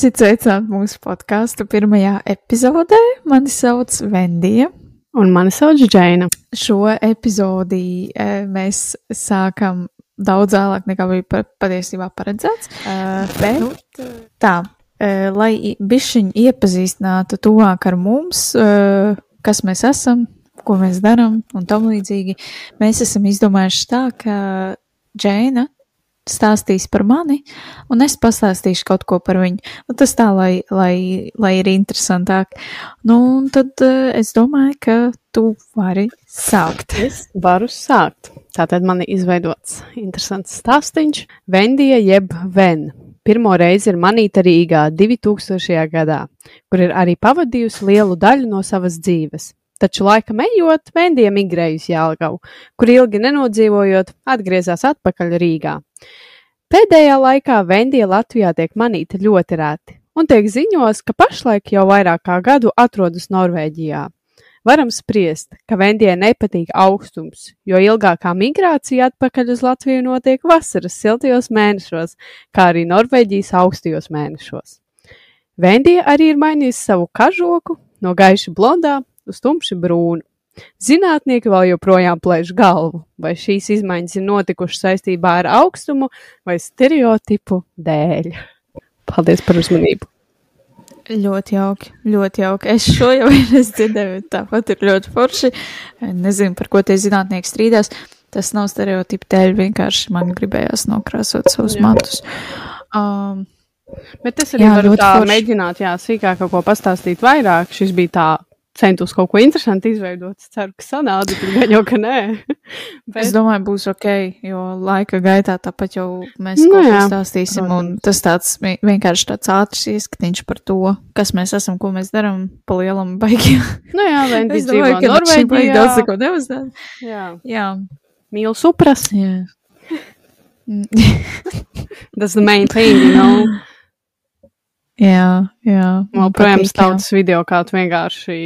Esiet sveicināti mūsu podkāstu pirmajā epizodē. Mani sauc Vendija. Un mani sauc Džeina. Šo epizodi e, mēs sākam daudz vēlāk nekā bija patiesībā paredzēts. Uh, bet nu, tā, uh, lai bišķiņi iepazīstinātu tuvāk ar mums, kas mēs esam, ko mēs darām un tam līdzīgi, mēs esam izdomājuši tā, ka Džēna stāstīs par mani, un es pastāstīšu kaut ko par viņu. Nu, tas tā, lai, lai, lai ir interesantāk. Nu, un tad uh, es domāju, ka tu vari sākt. Es varu sākt. Tātad man ir izveidots interesants stāstīns. Vendija jeb Ven. Pirmo reizi ir manīta Rīgā 2000. gadā, kur ir arī pavadījusi lielu daļu no savas dzīves. Taču laikam ejot, Vendija migrējusi Jālgavu, kur ilgi nenodzīvojot, atgriezās atpakaļ Rīgā. Pēdējā laikā Vendija Latvijā tiek manīta ļoti reti, un tiek ziņos, ka pašlaik jau vairāk kā gadu atrodas Norvēģijā. Varam spriest, ka Vendijai nepatīk augstums, jo ilgākā migrācija atpakaļ uz Latviju notiek vasaras siltajos mēnešos, kā arī Norvēģijas augstajos mēnešos. Vendija arī ir mainījusi savu kažoku no gaiši blondā uz tumši brūnu. Zinātnieki vēl joprojām plēš galvu, vai šīs izmaiņas ir notikušas saistībā ar augstumu vai stereotipu dēļ. Paldies par uzmanību! Ļoti jauki, ļoti jauki. Es šo jau esmu dzirdēju, tāpat ir ļoti forši. Nezinu, par ko tie zinātnieki strīdās. Tas nav stereotipi dēļ, vienkārši man gribējās nokrāsot savus jā. matus. Um, Bet es arī jā, varu tā forši. mēģināt, jā, sīkāk kaut ko pastāstīt vairāk. Šis bija tā centos kaut ko interesantu izveidot. Es ceru, ka sanāca, bet gan jau, ka nē. bet... Es domāju, būs ok, jo laika gaitā tāpat jau mēs nu, ko stāstīsim, un tas tāds vienkārši tāds ātrs ieskatiņš par to, kas mēs esam, ko mēs darām pa lielam baigi. nu jā, Vendi dzīvo Norvēģijā. Daudz ko neuzdāt. Jā. jā. Mīlu supras. Jā. That's the main thing, you know. Jā, jā. Man projām stāv tas video, kā tu vienkārši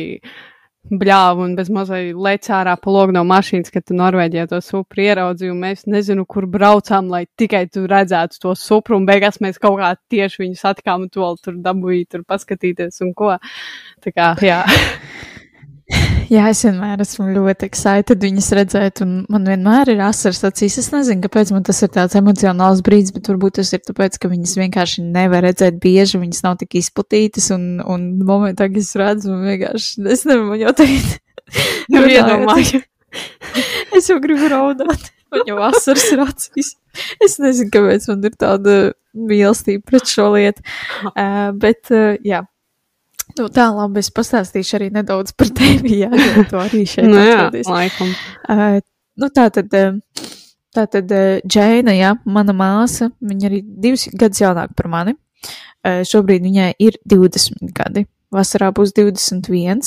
bļāvu un bez mazai lec ārā pa logu no mašīnas, kad tu Norvēģijā to supru ieraudzīji, un mēs nezinu, kur braucām, lai tikai tu redzētu to supru, un beigās mēs kaut kā tieši viņu satikām, un tu vēl tur dabūji tur paskatīties un ko. Tā kā, jā. Jā, es vienmēr esmu ļoti excited viņas redzēt, un man vienmēr ir asars acīs. Es nezinu, kāpēc man tas ir tāds emocionāls brīdis, bet varbūt tas ir tāpēc, ka viņas vienkārši nevar redzēt bieži, viņas nav tik izplatītas, un, un momentā, kad es redzu, man vienkārši, es nevaru man jau tagad. Nu, iedomāju. es jau gribu raudāt, man jau asars ir acīs. Es nezinu, kāpēc man ir tāda mīlestība pret šo lietu, uh, bet, uh, jā. Nu, tā labi, es pastāstīšu arī nedaudz par tevi, jā, jo tu arī šeit nu, jā, laikam. Uh, nu, tā tad, tā tad Džēna, jā, mana māsa, viņa arī divus gadus jaunāka par mani. Uh, šobrīd viņai ir 20 gadi, vasarā būs 21.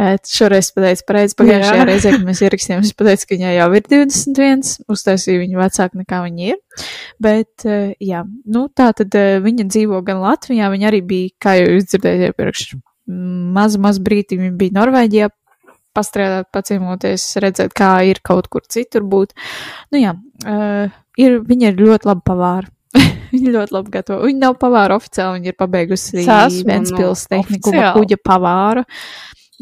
Šoreiz pateicu pareizi, pagājušajā reizē, kad mēs ierakstījām, es pateicu, ka viņai jau ir 21, uztaisīju viņu vecāku nekā viņa ir. Bet, jā, nu tā tad viņa dzīvo gan Latvijā, viņa arī bija, kā jau jūs dzirdējāt iepriekš, mazu, mazu brīdi viņa bija Norvēģijā, pastrādāt, paciemoties, redzēt, kā ir kaut kur citur būt. Nu jā, ir, viņa ir ļoti laba pavāra. viņa ļoti labi gatavo. Viņa nav pavāra oficiāli, viņa ir pabeigusi Ventspils tehniku kuģa pavāru.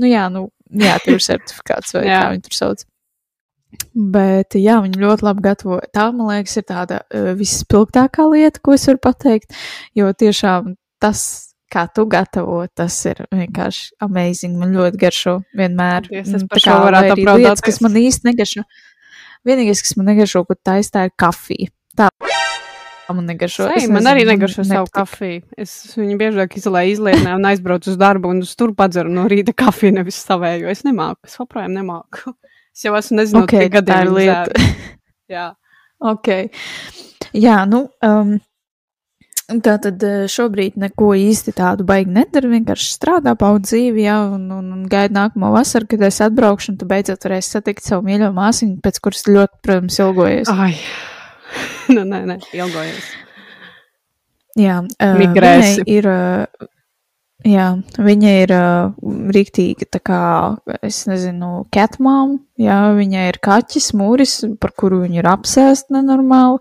Nu, jā, nu, jā, tur ir certifikāts vai kā viņi tur sauc. Bet, jā, viņi ļoti labi gatavo. Tā, man liekas, ir tāda uh, visspilgtākā lieta, ko es varu pateikt, jo tiešām tas, kā tu gatavo, tas ir vienkārši amazing. Man ļoti garšo vienmēr. Yes, es par šo varētu apbraudāt. Lietas, kas man īsti negaršo. Vienīgais, kas man negaršo, ko taistā, ir kafija. Tā man negaršo. Sei, man nezinu, arī negaršo savu nepatik. kafiju. Es viņu biežāk izlēju izlietnē un aizbraucu uz darbu un uz tur padzeru no rīta kafiju, nevis savēju. Es nemāku, es joprojām nemāku. Es jau esmu nezinu, okay, cik gadiem ir lieta. Jā. ok. Jā, nu. Um, Tā tad eh, šobrīd neko īsti tādu baigi nedara. Vienkārši strādā, pauda dzīvi, jā, un, un, un gaida nākamo vasaru, kad es atbraukšu, un tu beidzot varēsi satikt savu mīļo māsiņu, pēc kuras ļoti, protams, ilgojies. Ai, nu, nē, nē, ilgojies. Jā, uh, migrēsi. Ir, uh, Jā, viņa ir uh, rīktīga, tā kā, es nezinu, catmām, jā, viņa ir kaķis, mūris, par kuru viņa ir apsēst nenormāli,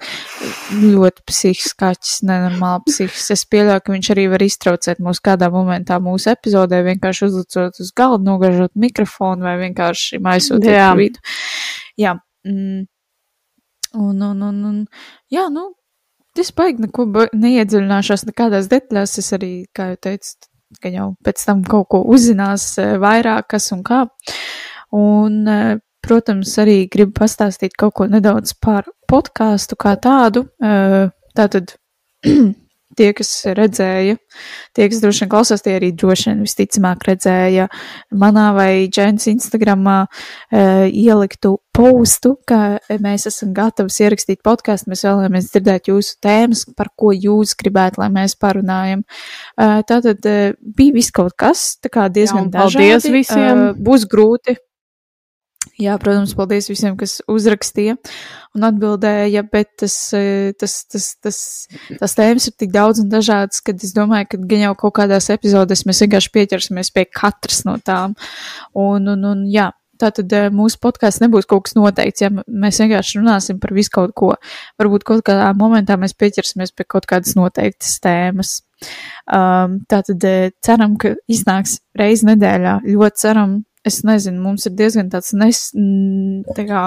ļoti psihisks kaķis, nenormāli psihisks. Es pieļauju, ka viņš arī var iztraucēt mūs kādā momentā mūsu epizodē, vienkārši uzlicot uz galdu, nogažot mikrofonu vai vienkārši maisot Jā. vidu. Jā. Mm. Un, un, un, un, jā, nu, es baigi neko neiedziļināšos nekādās detaļās. Es arī, kā jau teicu, ka jau pēc tam kaut ko uzzinās e, vairāk, kas un kā. Un, e, protams, arī gribu pastāstīt kaut ko nedaudz par podkāstu kā tādu. E, Tātad tie, kas redzēja, tie, kas droši vien klausās, tie arī droši vien visticamāk redzēja manā vai Džēnas Instagramā ieliktu postu, ka mēs esam gatavi ierakstīt podkāstu, mēs vēlamies dzirdēt jūsu tēmas, par ko jūs gribētu, lai mēs parunājam. Uh, tātad uh, bija viss kaut kas, tā kā diezgan Jā, dažādi. visiem. Uh, būs grūti. Jā, protams, paldies visiem, kas uzrakstīja un atbildēja, bet tas, eh, tas, tas, tas, tas tēmas ir tik daudz un dažādas, ka es domāju, ka gan jau kaut kādās epizodēs mēs vienkārši pieķersimies pie katras no tām. Un, un, un jā, tātad eh, mūsu podkāsts nebūs kaut kas noteikts, ja mēs vienkārši runāsim par visu kaut ko. Varbūt kaut kādā momentā mēs pieķersimies pie kaut kādas noteiktas tēmas. Um, tātad eh, ceram, ka iznāks reizi nedēļā. Ļoti ceram, es nezinu, mums ir diezgan tāds nes, tā kā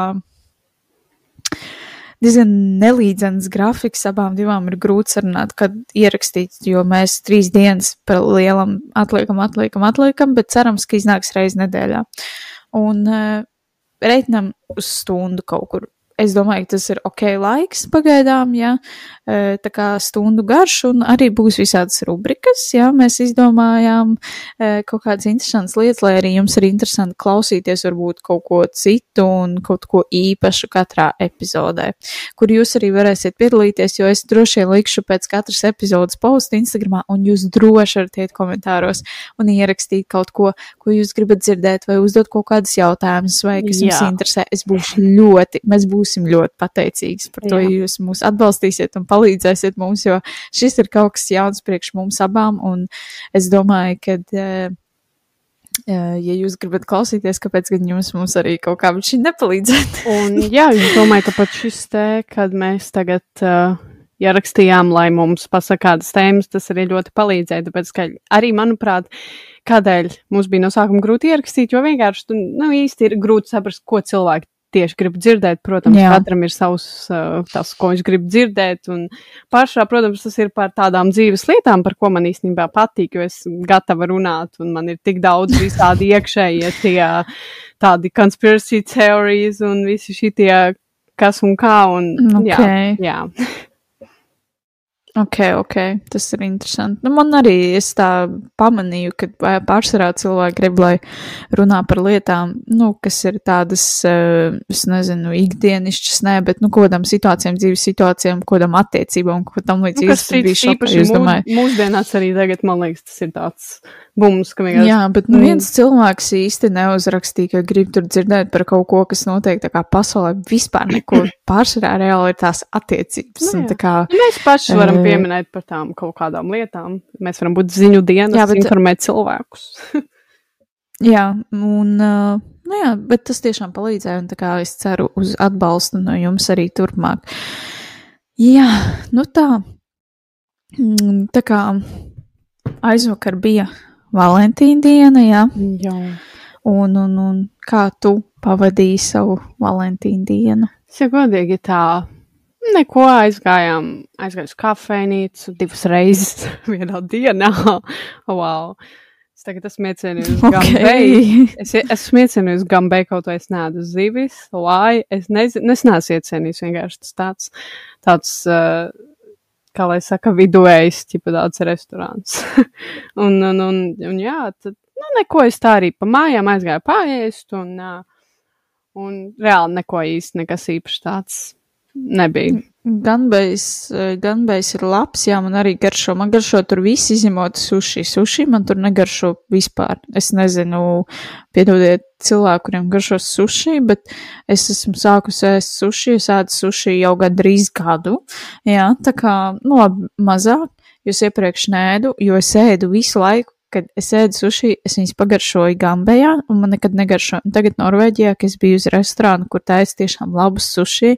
diezgan nelīdzens grafiks. Abām divām ir grūti sarunāt, kad ierakstīt, jo mēs trīs dienas par lielam atliekam, atliekam, atliekam, bet cerams, ka iznāks reizi nedēļā. Un uh, reiķinam uz stundu kaut kur. Es domāju, ka tas ir ok laiks pagaidām, ja e, tā kā stundu garš, un arī būs visādas rubrikas, ja mēs izdomājām e, kaut kādas interesantas lietas, lai arī jums ir interesanti klausīties varbūt kaut ko citu un kaut ko īpašu katrā epizodē, kur jūs arī varēsiet piedalīties, jo es droši vien likšu pēc katras epizodes postu Instagramā, un jūs droši varat iet komentāros un ierakstīt kaut ko, ko jūs gribat dzirdēt, vai uzdot kaut kādus jautājumus, vai kas jums Jā. interesē. Es būšu ļoti, mēs būsim ļoti pateicīgs par to, Jā. ja jūs mūs atbalstīsiet un palīdzēsiet mums, jo šis ir kaut kas jauns priekš mums abām, un es domāju, ka. Uh, Ja jūs gribat klausīties, kāpēc gan jums mums arī kaut kā viņš nepalīdzēt? Un, jā, es domāju, ka pat šis te, kad mēs tagad uh, ierakstījām, lai mums pasaka kādas tēmas, tas arī ļoti palīdzēja. Tāpēc, ka arī, manuprāt, kādēļ mums bija no sākuma grūti ierakstīt, jo vienkārši nu, īsti ir grūti saprast, ko cilvēki tieši grib dzirdēt. Protams, Jā. Jā. katram ir savs, uh, tas, ko viņš grib dzirdēt. Un pašā, protams, tas ir par tādām dzīves lietām, par ko man īstenībā patīk, jo es gatava runāt, un man ir tik daudz visādi iekšējie tie tādi conspiracy theories un visi šitie kas un kā. Un, jā, Okay. jā. Ok, ok, tas ir interesanti. Nu, man arī es tā pamanīju, ka pārsvarā cilvēki grib, lai runā par lietām, nu, kas ir tādas, eh, es nezinu, ikdienišķas, nē, bet, nu, kādām situācijām, dzīves situācijām, kādām attiecībām, ko tam Nu, līdzīgi. kas Tas bija īpaši es domāju. mūsdienās arī tagad, man liekas, tas ir tāds bums, ka vienkārši. Jā, bet nu, Mm. viens cilvēks īsti neuzrakstīja, ka grib tur dzirdēt par kaut ko, kas notiek tā kā pasaulē. Vispār neko pārsvarā reāli ir tās attiecības. Nu, un jā. tā kā, Nu, Mēs paši varam Eh. pieminēt par tām kaut kādām lietām. Mēs varam būt ziņu dienas, Jā, bet- informēt cilvēkus. Jā, un, uh, nu jā, bet tas tiešām palīdzēja, un tā kā es ceru uz atbalstu no jums arī turpmāk. Jā, nu tā. Mm, Tā kā aizvakar bija Valentīna diena, jā, Jā. un, un, un kā tu pavadīji savu Valentīna dienu? Jau godīgi tā. Neko aizgājām, aizgāju uz kafejnīcu divas reizes vienā dienā. wow. Es tagad esmu iecienījis uz Gambeju. Es, es smiecinu uz Gambeju, kaut vai es neēdu zivis, lai es nezinu, es neesmu iecienījis vienkārši tāds, tāds, uh, kā lai saka, vidujējs, tipa tāds restorāns. un, un, un, un jā, tad, nu, neko es tā arī pa mājām aizgāju pāriest, un, un reāli neko īsti, nekas īpaši tāds nebija. Ganbejs, eh, ganbejs ir labs, jā, man arī garšo. Man garšo tur viss izņemot suši. Suši man tur negaršo vispār. Es nezinu, piedodiet cilvēku, kuriem garšo suši, bet es esmu sākusi ēst suši. Es ēdu suši jau gandrīz gadu. Jā, tā kā, nu labi, mazāk, jo es iepriekš nēdu, jo es ēdu visu laiku kad es ēdu suši, es viņas pagaršoju Gambējā, un man nekad negaršo. Un tagad Norvēģijā, kad es biju uz restorānu, kur taisa tiešām labus suši,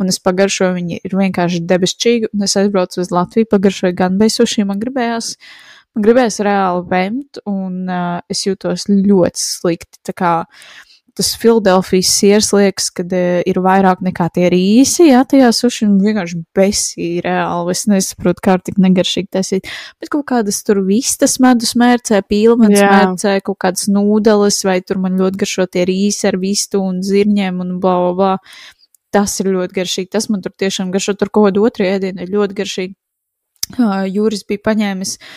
un es pagaršoju, viņi ir vienkārši debesčīgi, un es aizbraucu uz Latviju, pagaršoju Gambēju suši, man gribējās, man gribējās reāli vemt, un uh, es jūtos ļoti slikti. Tā kā tas Filadelfijas siers liekas, ka uh, ir vairāk nekā tie rīsi, jā, tajā suši, vienkārši besī reāli. Es nesaprotu, kā tik negaršīgi taisīt. Bet kaut kādas tur vistas medus mērcē, pīlmenis Jā. mērcē, kaut kādas nūdeles, vai tur man ļoti garšo tie rīsi ar vistu un zirņiem un bla, bla, bla. Tas ir ļoti garšīgi. Tas man tur tiešām garšo. Tur kaut kāda otra ēdiena ir ļoti garšīga. Uh, Jūris bija paņēmis uh,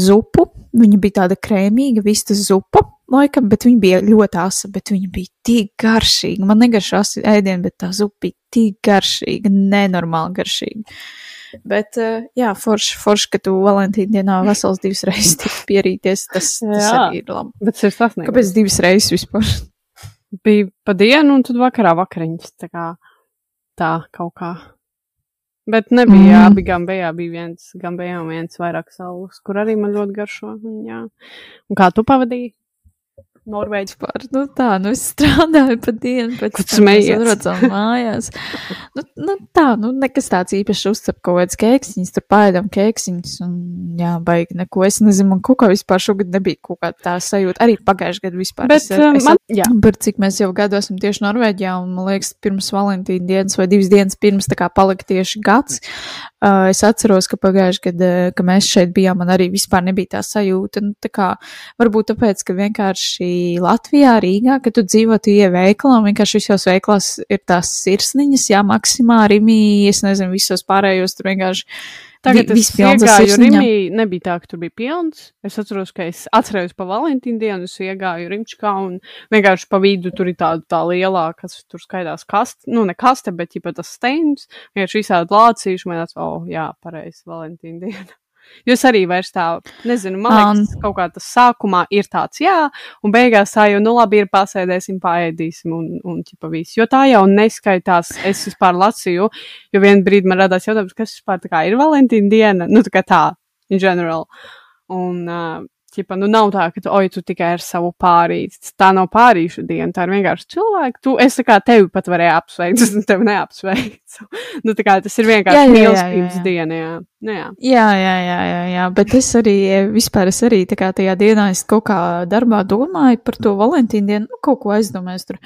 zupu. Viņa bija tāda krēmīga, vistas zupa, laikam, bet viņa bija ļoti asa, bet viņa bija tik garšīga. Man negaršo asa ēdienu, bet tā zupa bija tik garšīga, nenormāli garšīga. Bet, uh, jā, forši, forši, ka tu Valentīna dienā vesels divas reizes tik pierīties, tas, tas Jā. arī ir labi. Bet ir sasniegts. Kāpēc divas reizes vispār? Bija pa dienu, un tad vakarā vakariņas. Tā kā tā kaut kā. Bet nebija, Mm. abi gambējā bija viens, gambējā un viens vairāk saules, kur arī man ļoti garšo. un Jā. Un kā tu pavadīji? Norvēģi. Par, nu tā, nu es strādāju pa dienu, pēc tam atbraucām mājās. Nu, nu tā, nu nekas tāds īpaši uzcep kaut kāds kēksiņas, tur paēdam kēksiņas un jā, baigi neko. Es nezinu, man kaut kā vispār šogad nebija kaut kā tā sajūta. Arī pagājušajā gadā vispār. Bet es, um, es, man, jā, Par cik mēs jau gadu esam tieši Norvēģijā, un man liekas, pirms Valentīna dienas vai divas dienas pirms tā kā palika tieši gads. Uh, es atceros, ka pagājuši gadu, ka mēs šeit bijām, man arī vispār nebija tā sajūta. Nu, tā kā, varbūt tāpēc, ka vienkārši Latvijā, Rīgā, kad tu dzīvo tie veikalā, un vienkārši visos veikalās ir tās sirsniņas, jā, maksimā, rimī, es nezinu, visos pārējos tur vienkārši. tagad vi- es iegāju. Rimī, nebija tā, ka tur bija pilns. Es atceros, ka es atcerējos pa Valentīnu dienu, es iegāju Rimčkā un vienkārši pa vidu tur ir tāda tā lielā, kas tur skaidās kaste, nu ne kaste, bet jau tas steins, vienkārši visādi lācīši, man tāds, oh, jā, pareizi, Valentīna diena. Jūs arī vairs tā, nezinu, man liekas, Um. kaut kā tas sākumā ir tāds, jā, un beigās tā jau, nu labi, ir pasēdēsim, paēdīsim un, un ķipa viss. Jo tā jau neskaitās, es vispār lasīju, jo vienā brīdī man radās jautājums, kas vispār tā kā ir Valentīna diena, nu tā kā tā, in general. Un, uh, ķipa, nu nav tā, ka tu, oi, tu tikai ar savu pārīti. Tā nav pārīšu diena, tā ir vienkārši cilvēki. Tu, es tā kā tevi pat varēju apsveikt, es tevi neapsveicu. nu tā kā tas ir vienkārši mīlestības diena, jā. Nu, jā. Jā, jā, jā, jā, jā, bet es arī, vispār es arī tā kā tajā dienā es kaut kā darbā domāju par to Valentīnu dienu, nu, kaut ko aizdomājos tur.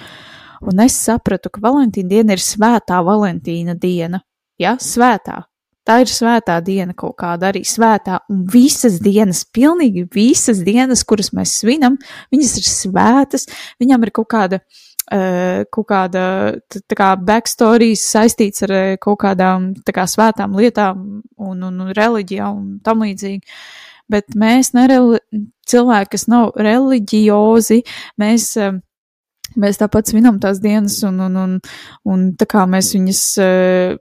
Un es sapratu, ka Valentīna diena ir svētā Valentīna diena. Jā, svētā. Tā ir svētā diena kaut kāda arī svētā, un visas dienas, pilnīgi visas dienas, kuras mēs svinam, viņas ir svētas, viņām ir kaut kāda, uh, kaut kāda, tā kā backstories saistīts ar eh, kaut kādām, tā kā svētām lietām un, un, un reliģijām un tam līdzīgi. Bet mēs, nereli, cilvēki, kas nav reliģiozi, mēs, eh, mēs tāpat svinam tās dienas un, un, un, un tā kā mēs viņas. eh,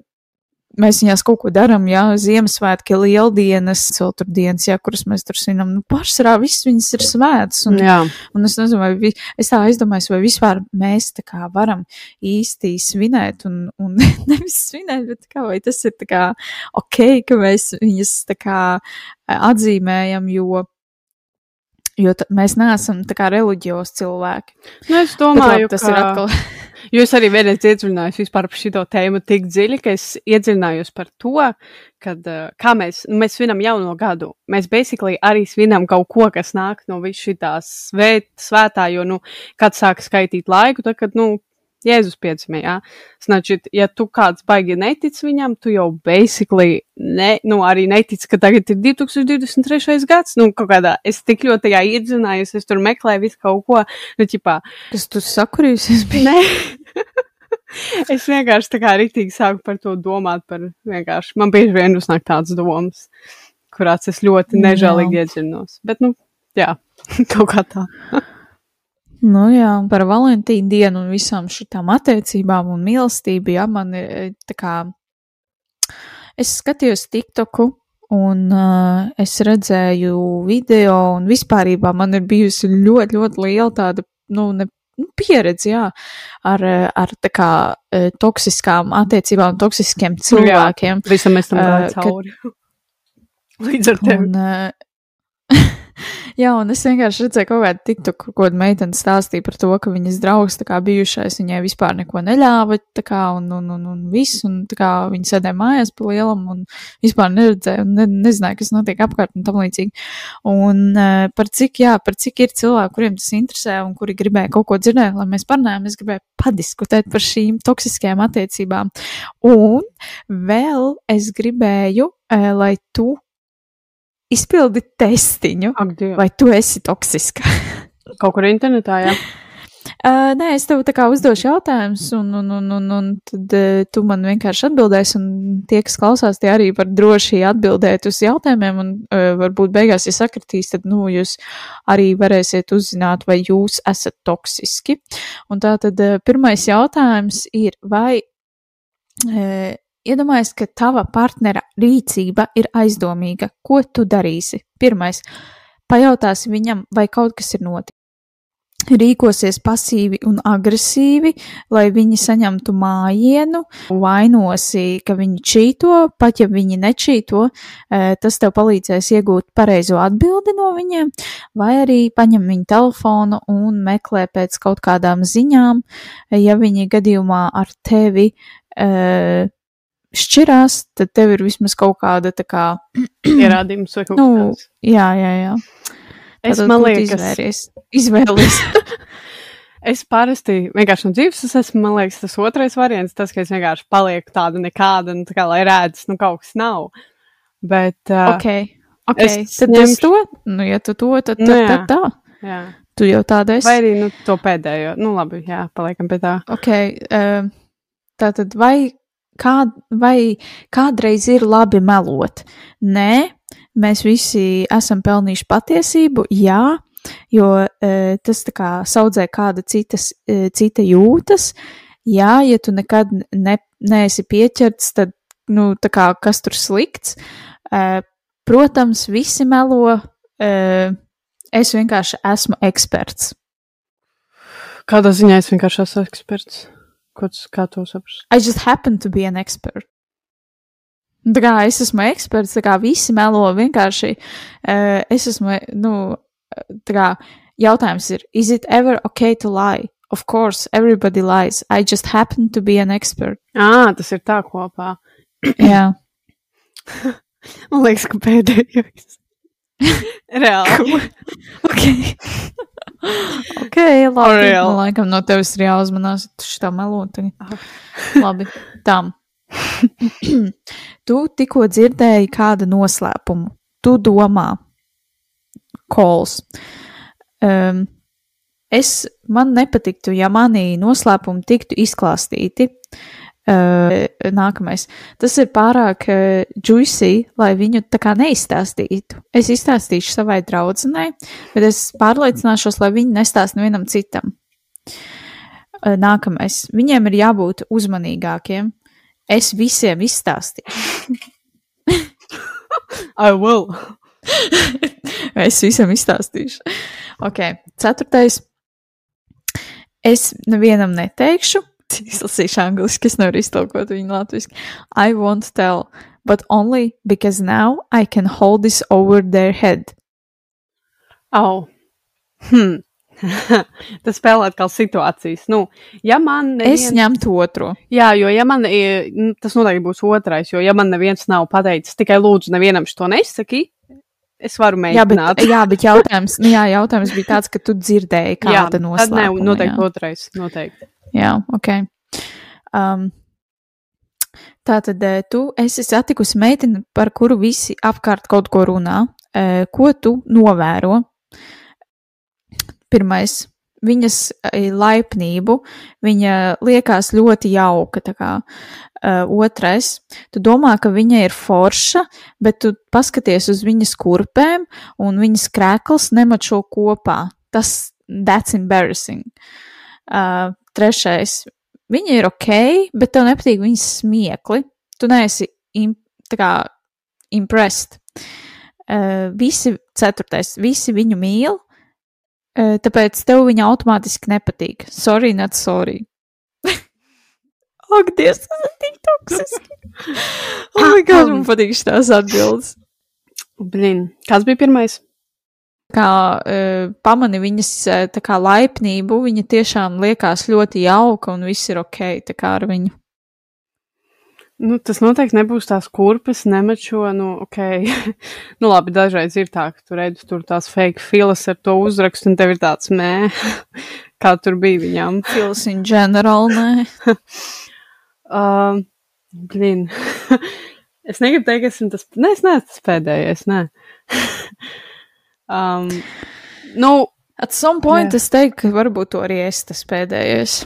Mēs viņās kaut ko darām, jā, Ziemassvētki, lieldienas, celturdienas, jā, kuras mēs tur svinam. Nu, pārsvarā viss viņas ir svētas. Un, jā. Un es nezinu, vai vi, es tā aizdomājos, vai vispār mēs tā kā varam īsti svinēt, un, un nevis svinēt, bet kā, vai tas ir tā kā ok, ka mēs viņas tā kā atzīmējam, jo, jo mēs neesam tā kā reliģiozi cilvēki. Nu, es Bet domāju, labi, tas ka... ir atkal. Jo es arī vienreiz iedziļinājos vispār par šo tēmu tik dziļi, ka es iedziļinājos par to, kad, uh, kā mēs, nu, mēs svinam jauno gadu. Mēs basically arī svinam kaut ko, kas nāk no visu šitās svēt, svētā, jo, nu, kad sāk skaitīt laiku, tad, kad, nu, Jēzus piedzimē, jā. Značit, ja tu kāds baigi netic viņam, tu jau basically ne, nu, arī netic, ka tagad ir 2023. gads, nu, kaut kādā, es tik ļoti tajā iedzinājos, es tur meklēju visu kaut ko, nu, ķipā. Es tur sakurījusies biju. Nē. es vienkārši tā kā rītīgi sāku par to domāt, par vienkārši, man bieži vien uznāk tāds domas, kurās es ļoti nu, nežēlīgi iedzinos. Bet, nu, jā, kaut kā tā. Nu jā, par Valentīnu dienu un visām šitām attiecībām un mīlestību, jā, man ir tā kā, es skatījos TikToku un uh, es redzēju video un vispārībā man ir bijusi ļoti, ļoti liela tāda, nu, ne, nu pieredze, jā, ar, eh, ar kā toksiskām attiecībām, toksiskiem cilvēkiem. Visam mēs tam gājām kad- cauri. Līdz ar tevi. Un, uh, Jā, un es vienkārši redzēju kaut kādu tiktu, kur kāda meitene stāstīja par to, ka viņas draugs, kā bijušais, viņai vispār neko neļāva, kā, un, un, un, un viss, un kā viņa sēdēja mājās pa lielam, un vispār neredzēja, un ne, nezināja, kas notiek apkārt, un tam līdzīgi. Un uh, par cik, jā, par cik ir cilvēki, kuriem tas interesē, un kuri gribēja kaut ko dzirdēt, lai mēs parunājam, es gribēju padiskutēt par šīm toksiskajām attiecībām. Un vēl es gribēju, uh, lai tu izpildi testiņu, Ak, vai tu esi toksiska. Kaut kur internetā, jā. Uh, nē, es tev tā kā uzdošu jautājumus, un, un, un, un, un tad uh, tu man vienkārši atbildēsi, un tie, kas klausās, tie arī var droši atbildēt uz jautājumiem, un uh, varbūt beigās, ja sakritīs, tad, nu, jūs arī varēsiet uzzināt, vai jūs esat toksiski. Un tā tad uh, pirmais jautājums ir, vai uh, iedomājies, ka tava partnera rīcība ir aizdomīga, ko tu darīsi? Pirmais, pajautāsi viņam, vai kaut kas ir noticis. Rīkosies pasīvi un agresīvi, lai viņi saņemtu mājienu, vainosi, ka viņi čīto, pat ja viņi nečīto, eh, tas tev palīdzēs iegūt pareizo atbildi no viņiem, vai arī paņem viņu telefonu un meklē pēc kaut kādām ziņām, ja viņi gadījumā ar tevi uh, šķirās, tad tev ir vismaz kaut kāda tā kā, Ierādījums vai kaut kas nu, tāds. jā, jā, jā. Es Tātad man liekas, izvēries. Izvēlies. es parasti vienkārši no dzīves es esmu, man liekas, tas otrais variants, tas, ka es vienkārši palieku tāda nekāda, nu, tā kā, lai rēdz, nu, kaut kas nav. Bet, uh, ok, ok, es tad ņemšu- es to, nu, ja tu to, tad, tad, Nu, jā. tad tā. jā. Tu jau tāda esi. Vai arī, nu, to pēdējo, nu, labi, jā, paliekam pie tā. Ok, uh, tātad vai, kā, vai kādreiz ir labi melot? Nē, mēs visi esam pelnījuši patiesību, jā, jo uh, tas tā kā saudzē kāda citas, uh, cita jūtas. Jā, ja tu nekad ne, neesi pieķerts, tad, nu, tā kā kas tur slikts. Uh, protams, visi melo. Uh, es vienkārši esmu eksperts. Kādā ziņā es vienkārši esmu eksperts? Tas, kā to saprast? I just happen to be an expert. Nu, Tā kā es esmu eksperts, tā kā visi melo vienkārši. Uh, es esmu, nu, tā kā jautājums ir, is it ever okay to lie? Of course, everybody lies. I just happen to be an expert. Ā, tas ir tā kopā. Jā, Man liekas, ka pēdējais. Reāli. ok. ok, labi. Nu, laikam no tevis ir jāuzmanās, tu šitā melo tagad. Ah. Labi, tam. tu tikko dzirdēji kādu noslēpumu. Tu domā, kols. Um, es, man nepatiktu, ja manī noslēpumi tiktu izklāstīti. Uh, nākamais. Tas ir pārāk uh, juicy, lai viņu tā kā neizstāstītu. Es izstāstīšu savai draudzenei, bet es pārliecināšos, lai viņi nestāst nevienam citam. Uh, nākamais. Viņiem ir jābūt uzmanīgākiem. Es visiem izstāstīšu. I will. es visam izstāstīšu. Ok, ceturtais. Es nevienam neteikšu. Izlasīšu angliski, es nevaru iztolkot viņu latviešu. I won't tell, but only because now I can hold this over their head. Au. Hmm. tas spēlē atkal situācijas. Nu, ja man Es neviens... ņemtu otro. Jā, jo ja man i- nu, tas noteikti būs otrais, jo ja man neviens nav pateicis, tikai lūdzu, nevienam šo nesaki, es varu Jā, bet, mēģināt. jā, bet jautājums, nu, jā, jautājums bija tāds, ka tu dzirdēji kāda noslēpuma. noteikti jā. otrais. Noteikti. Jā, ok. Um, Tātad eh, tu esi satikusi meiteni, par kuru visi apkārt kaut ko runā. Eh, Ko tu novēro? Pirmais, viņas eh, laipnību, viņa liekas ļoti jauka. Kā. Otrais, tu domā, ka viņa ir forša, bet tu paskaties uz viņas kurpēm, un viņas krēkls nemačo kopā. Tas, that's embarrassing. Uh, trešais, viņa ir ok, bet tev nepatīk viņas smiekli. Tu neesi im, tā kā impressed. Uh, visi, ceturtais, visi viņu mīl, uh, tāpēc tev viņa automātiski nepatīk. Sorry, not sorry. Ak, Dievs, tas ir tik toksiski. Oh, my God, man patīk šīs atbildes. Blin, kas bija pirmais? Kā uh, pamani viņas uh, kā laipnību, viņa tiešām liekas ļoti jauka un viss ir ok ar viņu. Nu, tas noteikti nebūs tās kurpes, nemačo, nu, ok. nu, labi, dažreiz ir tā, ka tu redzi tur tās fake filas ar to uzrakstu, un tev ir tāds mē, kā tur bija viņām. Filas in general, nē. uh, blin. es negribu teikt, ka esmu tas, nē, es neesmu tas pēdējais, nē. Um, nu. At some point jā. es teiktu, ka varbūt to arī es tas pēdējais.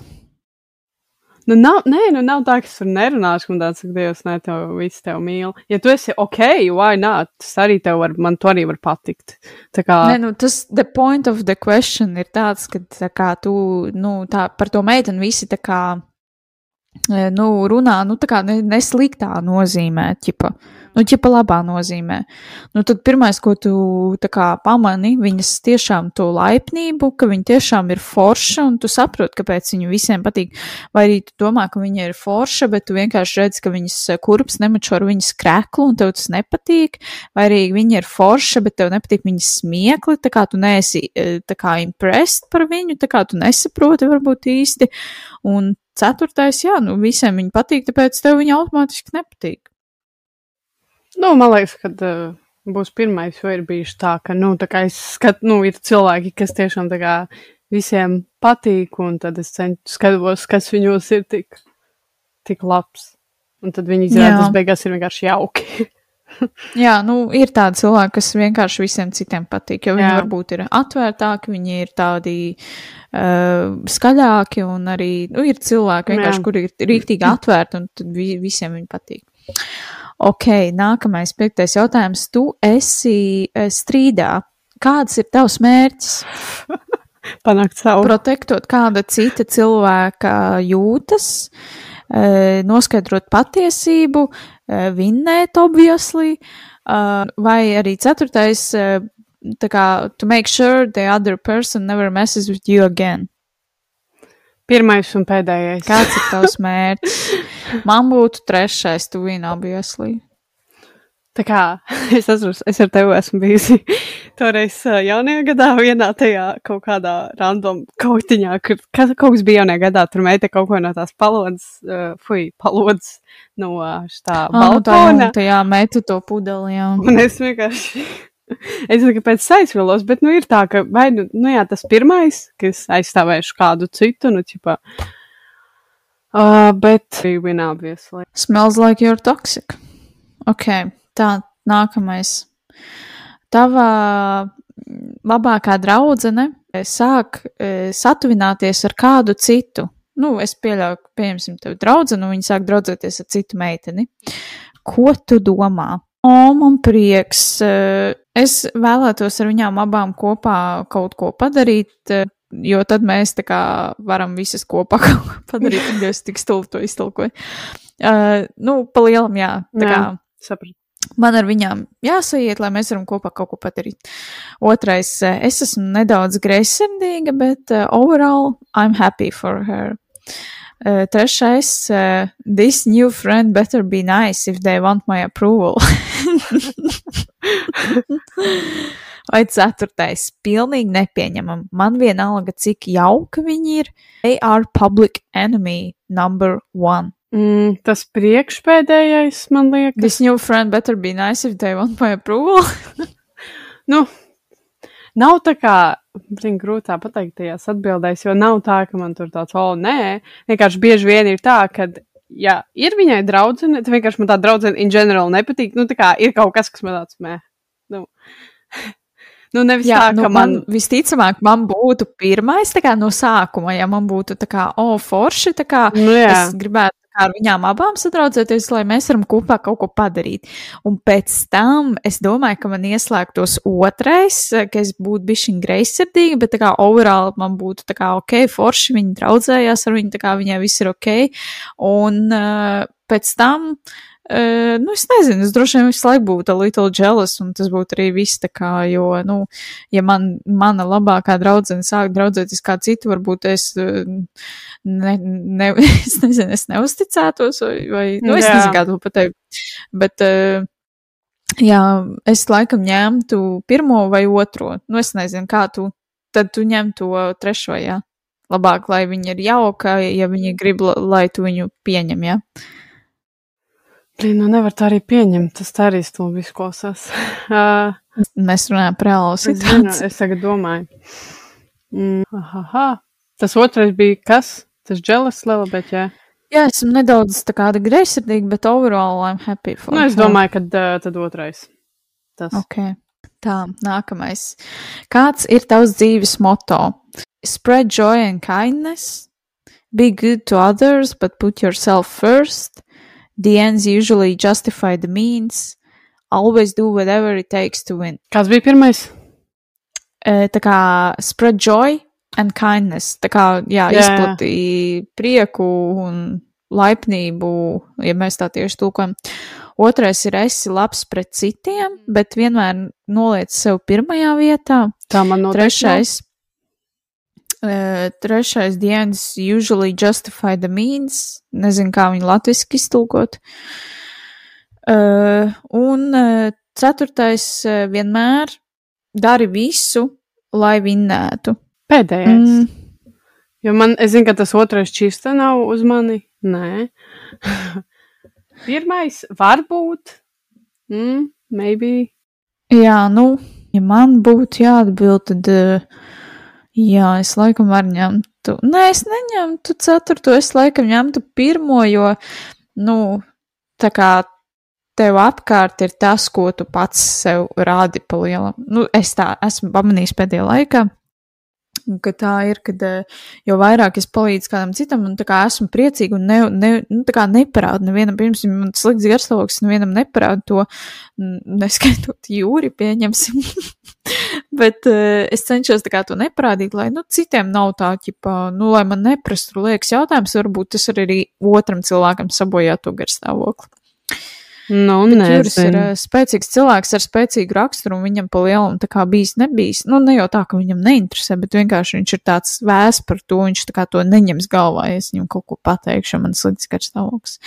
Nu, nav, nē, nu nav tā, ka es tur nerunāšu, un tāds, ka Dievs, nē, tev viss tev mīl. Ja tu esi ok, why not? Tas arī tev var, man to arī var patikt. Tā kā. Nē, nu, tas, the point of the question ir tāds, ka, tā kā tu, nu, tā, par to meiteni visi tā kā, e, nu, runā, nu, tā kā nesliktā nozīmē, ķipa. Nu, ķipa labā nozīmē. Nu, tad pirmais, ko tu kā pamani, viņas tiešām to laipnību, ka viņa tiešām ir forša, un tu saproti, kāpēc viņu visiem patīk. Vai arī tu domā, ka viņa ir forša, bet tu vienkārši redz, ka viņas kurps nemačo ar viņas kreklu, un tev tas nepatīk. Vai arī viņa ir forša, bet tev nepatīk viņas smiekli, tā kā tu neesi e, tā kā impressed par viņu, tā kā tu nesaproti varbūt īsti. Un ceturtais, jā, nu visiem viņa patīk, tāpēc tev viņa automātiski nepatīk. Nu, man liekas, ka uh, būs pirmais, jo ir bijuši tā, ka, nu, tā kā es skatu, nu, ir cilvēki, kas tiešām tā kā visiem patīk, un tad es cenšos skatos, kas viņos ir tik, tik labs. Un tad viņi izrādās, beigās ir vienkārši jauki. Jā, nu, ir tādi cilvēki, kas vienkārši visiem citiem patīk, jo viņi Jā. varbūt ir atvērtāki, viņi ir tādi uh, skaļāki, un arī nu, ir cilvēki, vienkārši, kuri ir rīktīgi atvērti, un tad vi visiem viņi patīk. Ok, nākamais, piektais jautājums. Tu esi e, strīdā. Kāds ir tavs mērķis? Panākt savu. Protektot kāda cita cilvēka jūtas, e, noskaidrot patiesību, e, vinnēt, obviously, vai arī ceturtais, tā kā to make sure the other person never messes with you again. Pirmais un pēdējais. Kāds ir tavs mērķis? Man būtu trešais, tu vīna obviously. Tā kā es atceros, es ar tevi esmu bijusi toreiz jaunajā gadā, vienā tajā kaut kādā random kautiņā, kur kas, kaut kas bija jaunajā gadā, tur meita kaut ko no tās palodas, uh, fui, palodas no tā oh, balkona. Tā, jā, meita to pudeli, jā. Un es vienkārši Es domāju, ka pēc aizvilos, bet, nu, ir tā, ka, vai, nu, nu jā, tas pirmais, kas aizstāvēšu kādu citu, nu, ķipā. Uh, bet, win obviously. Smells like you're toxic. Ok, tā, nākamais. Tava labākā draudzene sāk e, satuvināties ar kādu citu. Nu, es pieļauju, ka, pieņemsim, tev draudzene, un viņi sāk draudzēties ar citu meiteni. Ko tu domā? O, man prieks. Eh, es vēlētos ar viņām abām kopā kaut ko padarīt, eh, jo tad mēs kā varam visas kopā padarīt, un es tik stulbi to iztulkoju. Uh, nu, pa lielam, jā. Jā, kā. Saprat. Man ar viņām jāsaiet, lai mēs varam kopā kaut ko padarīt. Otrais, es esmu nedaudz greizsirdīga, bet uh, overall I'm happy for her. Uh, trešais, uh, this new friend better be nice if they want my approval. Vai ceturtais, pilnīgi nepieņemam. Man vienalga, cik jauka viņi ir. They are public enemy number one. Mm, tas priekšpēdējais, man liekas. This new friend better be nice if they want my approval. nu, nav tā kā Zinu, grūtā pateikt tajās atbildēs, jo nav tā, ka man tur tāds, o, nē, vienkārši bieži vien ir tā, ka, ja ir viņai draudzene, tad vienkārši man tā draudzene in general nepatīk, nu, tā kā ir kaut kas, kas man tāds, mē, nu. Nu, nevis Jā, tā, nu, ka man, man visticamāk, man būtu pirmais, tā kā no sākuma, ja man būtu tā kā, o, forši, tā kā nu, jā. es gribētu ar viņām abām sadraudzēties, lai mēs varam kopā kaut ko padarīt. Un pēc tam es domāju, ka man ieslēgtos otrais, ka es būtu bišķiņ greizsirdīga, bet tā kā overall man būtu tā kā ok, forši viņi draudzējās ar viņu, tā kā viņai viss ir ok. Un uh, pēc tam Uh, nu, es nezinu, es droši vien visu laiku būtu little jealous, un tas būtu arī viss tā kā, jo, nu, ja man, mana labākā draudzene sāk draudzēties kā citu, varbūt es, ne, ne, es nezinu, es neusticētos, vai, vai nu, es Jā. nezinu, kā to pateikt, bet, uh, Jā, es laikam ņemtu pirmo vai otro. Nu, es nezinu, kā tu. Tad tu ņem to trešo, jā. Labāk, lai viņa ir jauka, ja viņi grib, lai tu viņu pieņem, jā. Blin, nu nevar tā arī pieņemt, tas arī stulbi izklausās. uh, Mēs runājam par zinu, situāciju. es tagad domāju. Mm, aha, tas otrais bija kas? Tas jealous level, bet jā. Jā, esmu nedaudz tā kāda greizsirdīga, bet overall I'm happy for Nu, es domāju, ka uh, tad otrais. Tas. Ok. Tā, nākamais. Kāds ir tavs dzīves moto? Spread joy and kindness. Be good to others, but put yourself first. The ends usually justify the means. Always do whatever it takes to win. Kāds bija pirmais? E, tā kā spread joy and kindness. Tā kā, jā, Jā, jā jā. prieku un laipnību, ja mēs tā tieši tūkojam. Otrais ir esi labs pret citiem, bet vienmēr noliec sev pirmajā vietā. Tā man noteikti. Trešais. Uh, trešais dienas usually justify the means. Nezinu, kā viņu latviski iztulkot. Uh, un uh, ceturtais uh, vienmēr dari visu, lai vinnētu. Pēdējais. Mm, Jo man, es zinu, ka tas otrais čista nav uz mani. Nē. Pirmais varbūt. Mm, maybe. jā, nu, ja man būtu jāatbild, tad uh, jā, es laikam varu ņemt. Nē, es neņemtu ceturto, es laikam ņemtu pirmo, jo, nu, tā kā tev apkārt ir tas, ko tu pats sev rādi pa lielam. Nu, es tā esmu pamanījis pēdējā laikā. Ka tā ir, kad eh, jo vairāk es palīdzu kādam citam, un tā kā esmu priecīga un ne, ne, nu, tā kā neparādu nevienam, pirms man slikts garstāvoklis, nevienam neparādu to, neskaitot jūri, pieņemsim. Bet uh, es cenšos tā kā to neparādīt, lai, nu, citiem nav tā, ķipa, nu, lai man neprastu liekas jautājums, varbūt tas arī otram cilvēkam sabojāt to garstāvokli. Nu, Bet Juris ir uh, spēcīgs cilvēks ar spēcīgu raksturu, un viņam pa lielam tā kā bijis nebijis. Nu, ne jau tā, ka viņam neinteresē, bet vienkārši viņš ir tāds vēs par to, viņš tā kā to neņems galvā, ja es viņam kaut ko pateikšu, man slikts garstāvoklis.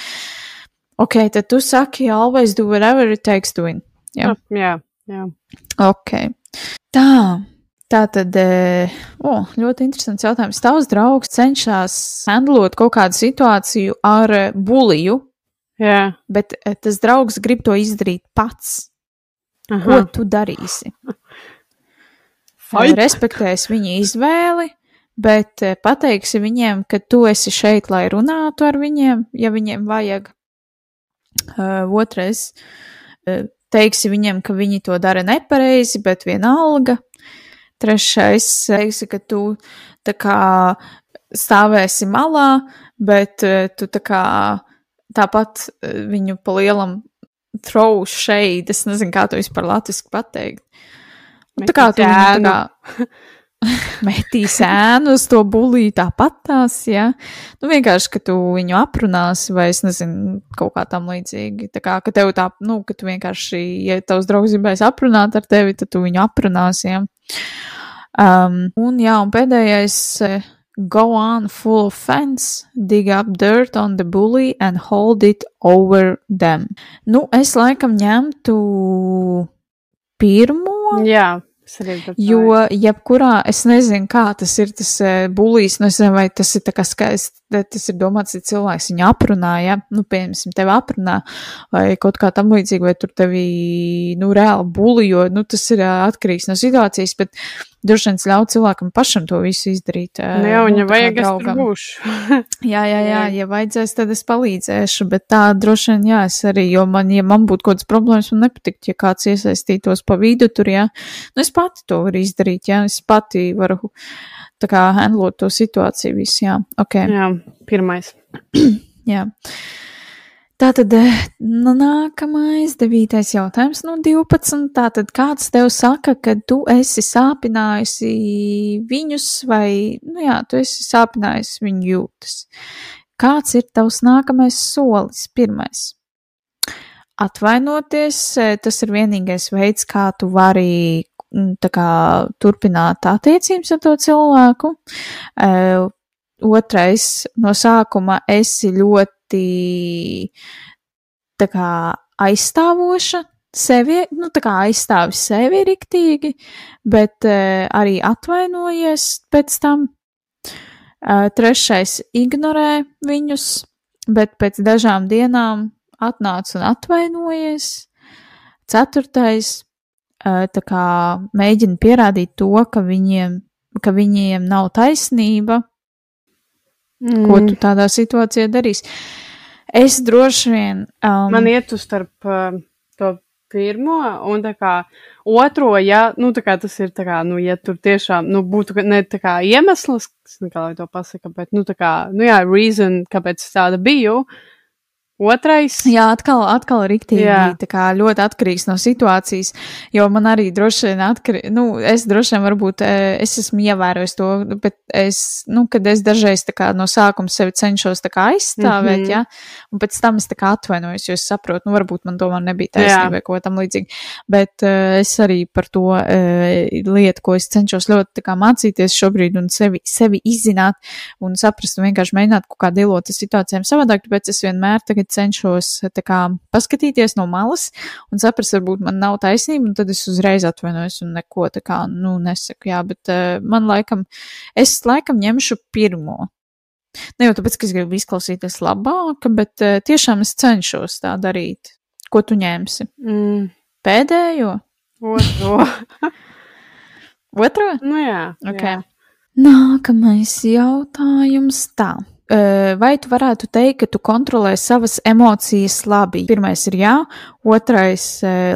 Ok, tad tu saki, always do whatever it takes to win. jā. Jā, jā. Ok. Tā. Tā tad, e, o, ļoti interesants jautājums. Tavs draugs cenšas handlot kaut kādu situāciju ar e, buliju, jā. bet e, tas draugs grib to izdarīt pats. Ko Aha. tu darīsi? Fight. Respektēs viņa izvēli, bet pateiksi viņiem, ka tu esi šeit, lai runātu ar viņiem, ja viņiem vajag. Uh, otrais, uh, teiksi viņiem, ka viņi to dara nepareizi, bet vienalga. Trešais, teiksi, ka tu tā kā stāvēsi malā, bet uh, tu tā kā tāpat uh, viņu pa lielam throw shade, es nezinu, kā to vispār latviski pateikt. Nu, tā kā tu viņu tā kā metīs ēnu uz to bulīju tāpat tās, jā. Nu, vienkārši, ka tu viņu aprunāsi, vai es nezinu, kaut kā tam līdzīgi. Tā kā, ka tev tā, nu, ka tu vienkārši, ja tavs draugs gribēs aprunāt ar tevi, tad tu viņu aprunāsi, jā. Um, un jā, un pēdējais, eh, go on full offense, dig up dirt on the bully and hold it over them. Nu, es laikam ņemtu pirmo. Jā, Jo, jebkurā, es nezinu, kā tas ir tas uh, bulīs, nu, es nezinu, vai tas ir tā kā skaisti, tas ir domāts, ja cilvēks viņu aprunā, ja, nu, piemēram, tevi aprunā, vai kaut kā tam līdzīgi, vai tur tevi, nu, reāli bulijo, nu, tas ir uh, atkarīgs no situācijas, bet droši vien ļauj cilvēkam pašam to visu izdarīt. Uh, Nu, jā, tā kā vajag, es tur būšu. Jā, jā, jā, ja vajadzēs, tad es palīdzēšu, bet tā droši vien, jā, es arī, jo man, ja man būtu kaut kādas problēmas, man nepatikt, ja kāds iesaistītos pa vidu tur, jā, nu es pati to varu izdarīt, jā, es pati varu tā kā handlot to situāciju visu, jā, ok, jā. Pirmais. jā. Tātad, eh, nu, nākamais, devītais jautājums no 12. Tātad, kāds tev saka, ka tu esi sāpinājusi viņus, vai, nu jā, tu esi sāpinājusi viņu jūtas? Kāds ir tavs nākamais solis? Pirmais. Atvainoties, eh, tas ir vienīgais veids, kā tu vari kā turpināt attiecības ar to cilvēku. Eh, Otrais, no sākuma esi ļoti kā aizstāvoša, sevi, nu, tā kā aizstāvi sevi riktīgi, bet uh, arī atvainojies pēc tam. Uh, trešais ignorē viņus, bet pēc dažām dienām atnāca un atvainojies. Ceturtais kā mēģina pierādīt to, ka viņiem, ka viņiem nav taisnība. Mm. Ko tu tādā situācijā darīsi? Es droši vien. Um, Man iet uz starp uh, to pirmo un tā kā otro, ja, nu, kā tas ir, tā kā, nu, ja tur tiešām, nu, būtu ne tā kā iemesls, kā lai to pasaka, bet, nu, tā kā, nu, jā, reason, kāpēc tāda biju, Otrais. Jā, atkal, atkal riktīgi, tā kā ļoti atkarīgs no situācijas, jo man arī droši vien atkarīgs, nu, es droši vien varbūt, e, es esmu ievērojis to, bet es, nu, kad es dažreiz tā kā no sākuma sevi cenšos tā kā aizstāvēt, mm -hmm. jā, un pēc tam es tā kā atvainojos, jo es saprotu, nu, varbūt man tomēr nebija taisnība vai ko tam līdzīgi, bet uh, es arī par to uh, lietu, ko es cenšos ļoti tā kā mācīties šobrīd un sevi, sevi izzināt un saprast un vienkārši mēģināt kaut kā dilot situācijām savādāk, tāpēc es vienmēr tagad cenšos kā, paskatīties no malas un saprast, varbūt man nav taisnība, un tad es uzreiz atvainojos un neko tā kā, nu, nesaku, jā, bet uh, man laikam, es laikam ņemšu pirmo. Ne jau tāpēc, ka es gribu izklausīties labāk, bet uh, tiešām es cenšos tā darīt. Ko tu ņemsi? Mm. Pēdējo? Otro. Otro? Nu jā. Okay. Jā. Nākamais jautājums tā. Vai tu varētu teikt, ka tu kontrolē savas emocijas labi? Pirmais ir jā, otrais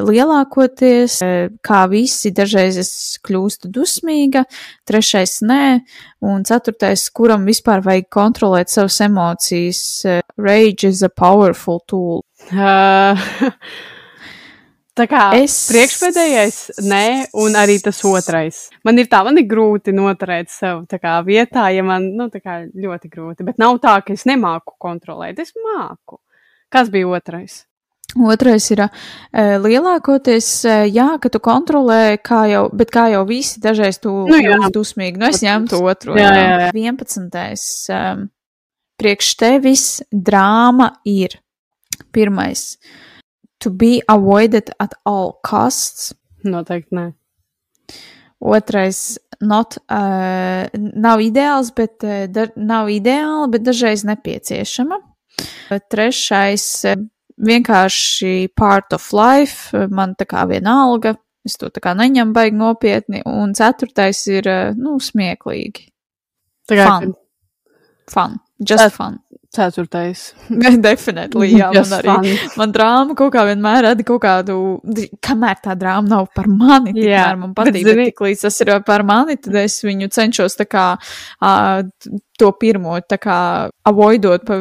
lielākoties, kā visi, dažreiz es kļūstu dusmīga, trešais nē, un ceturtais, kuram vispār vajag kontrolēt savas emocijas. Rage is a powerful tool. Uh, Tā kā es priekšpēdējais, nē, un arī tas otrais. Man ir tā, man ir grūti noturēt sev kā, vietā, ja man, nu, tā kā ļoti grūti. Bet nav tā, ka es nemāku kontrolēt, es māku. Kas bija otrais? Otrais ir uh, lielākoties, uh, jā, ka tu kontrolē, kā jau, bet kā jau visi, dažreiz tu nu, esi dusmīgi. Nu, es ņemtu otru. Jā, jā, jā. 11. Um, priekš tevis drāma ir pirmais. Uh, to be avoided at all costs. Noteikti nē. Otrais, not, uh, nav ideāls, bet uh, da, nav ideāla, bet dažreiz nepieciešama. Trešais, uh, vienkārši part of life, man tā kā vienalga, es to tā kā neņemu baigi nopietni. Un ceturtais ir, uh, nu, smieklīgi. Tā kā fun. Fun. Just tā, fun. Ceturtais. Definitely, jā, man arī. Fun. Man drāma kaut kā vienmēr rada kaut kādu, kamēr tā drāma nav par mani, tikmēr yeah, man patīk, bet, bet tik līdz tas ir par mani, tad es viņu cenšos tā kā uh, to pirmo, tā kā avoidot pa,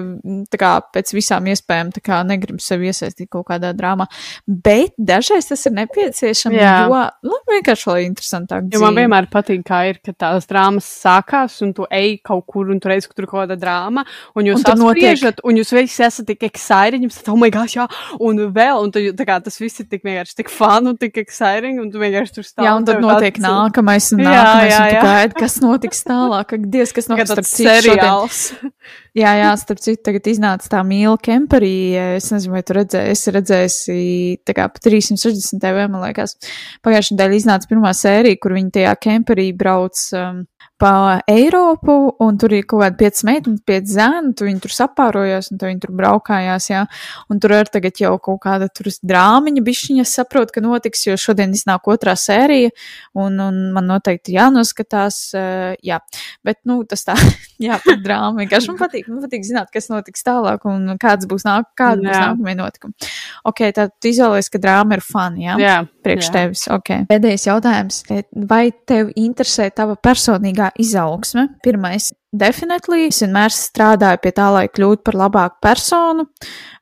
tā kā pēc visām iespējām, tā kā negribu sevi iesaistīt kaut kādā drāmā. Bet dažreiz tas ir nepieciešams, Jā. jo, nu, vienkārši lai interesantāk. Jo man vienmēr patīk, kā ir, ka tās drāmas sākās un tu ej kaut kur un tu reiz, ka tur kaut kāda drāma un jūs apspriežat un jūs visi esat tik excited, jums tā, oh my gosh, jā, un vēl, un tu, tā kā tas viss ir tik vienkārši tik fun un tik exciting un tu vienkārši tur stāv. Jā, un tad notiek tāds... nākamais un nākamais, jā, jā, jā. un tu gaidi, kas notiks tālāk, Dievs, kas notiks seriāls. jā, jā, starp citu, tagad iznāca tā mīla kemperī. Es nezinu, vai tu redzēji, es redzēju, tā kā pa 360 TV, man liekas. Pagājušajā nedēļā iznāca pirmā sērija, kur viņi tajā kemperī brauc um, pa Eiropu, un tur ir kaut kāda piecas meitenes, pieci zēni, tu viņi tur sapārojās, un viņi tur braukājās, jā, un tur ir tagad jau kaut kāda tur drāmiņa bišķiņa, es saprotu, ka notiks, jo šodien iznāk otrā sērija, un, un man noteikti jānoskatās, uh, jā, bet, nu, tas tā, jā, par drāmu, vienkārši man patīk, man patīk zināt, kas notiks tālāk, un kāds būs nāk, kāda būs nākamie notikumi. Ok, tad tu izvēlies, ka drāma ir fun, jā? Jā. Priekš jā. tevis, ok. Pēdējais jautājums, vai tev interesē tava personīgā izaugsme. Pirmais, definitely, es vienmēr strādāju pie tā, lai kļūtu par labāku personu.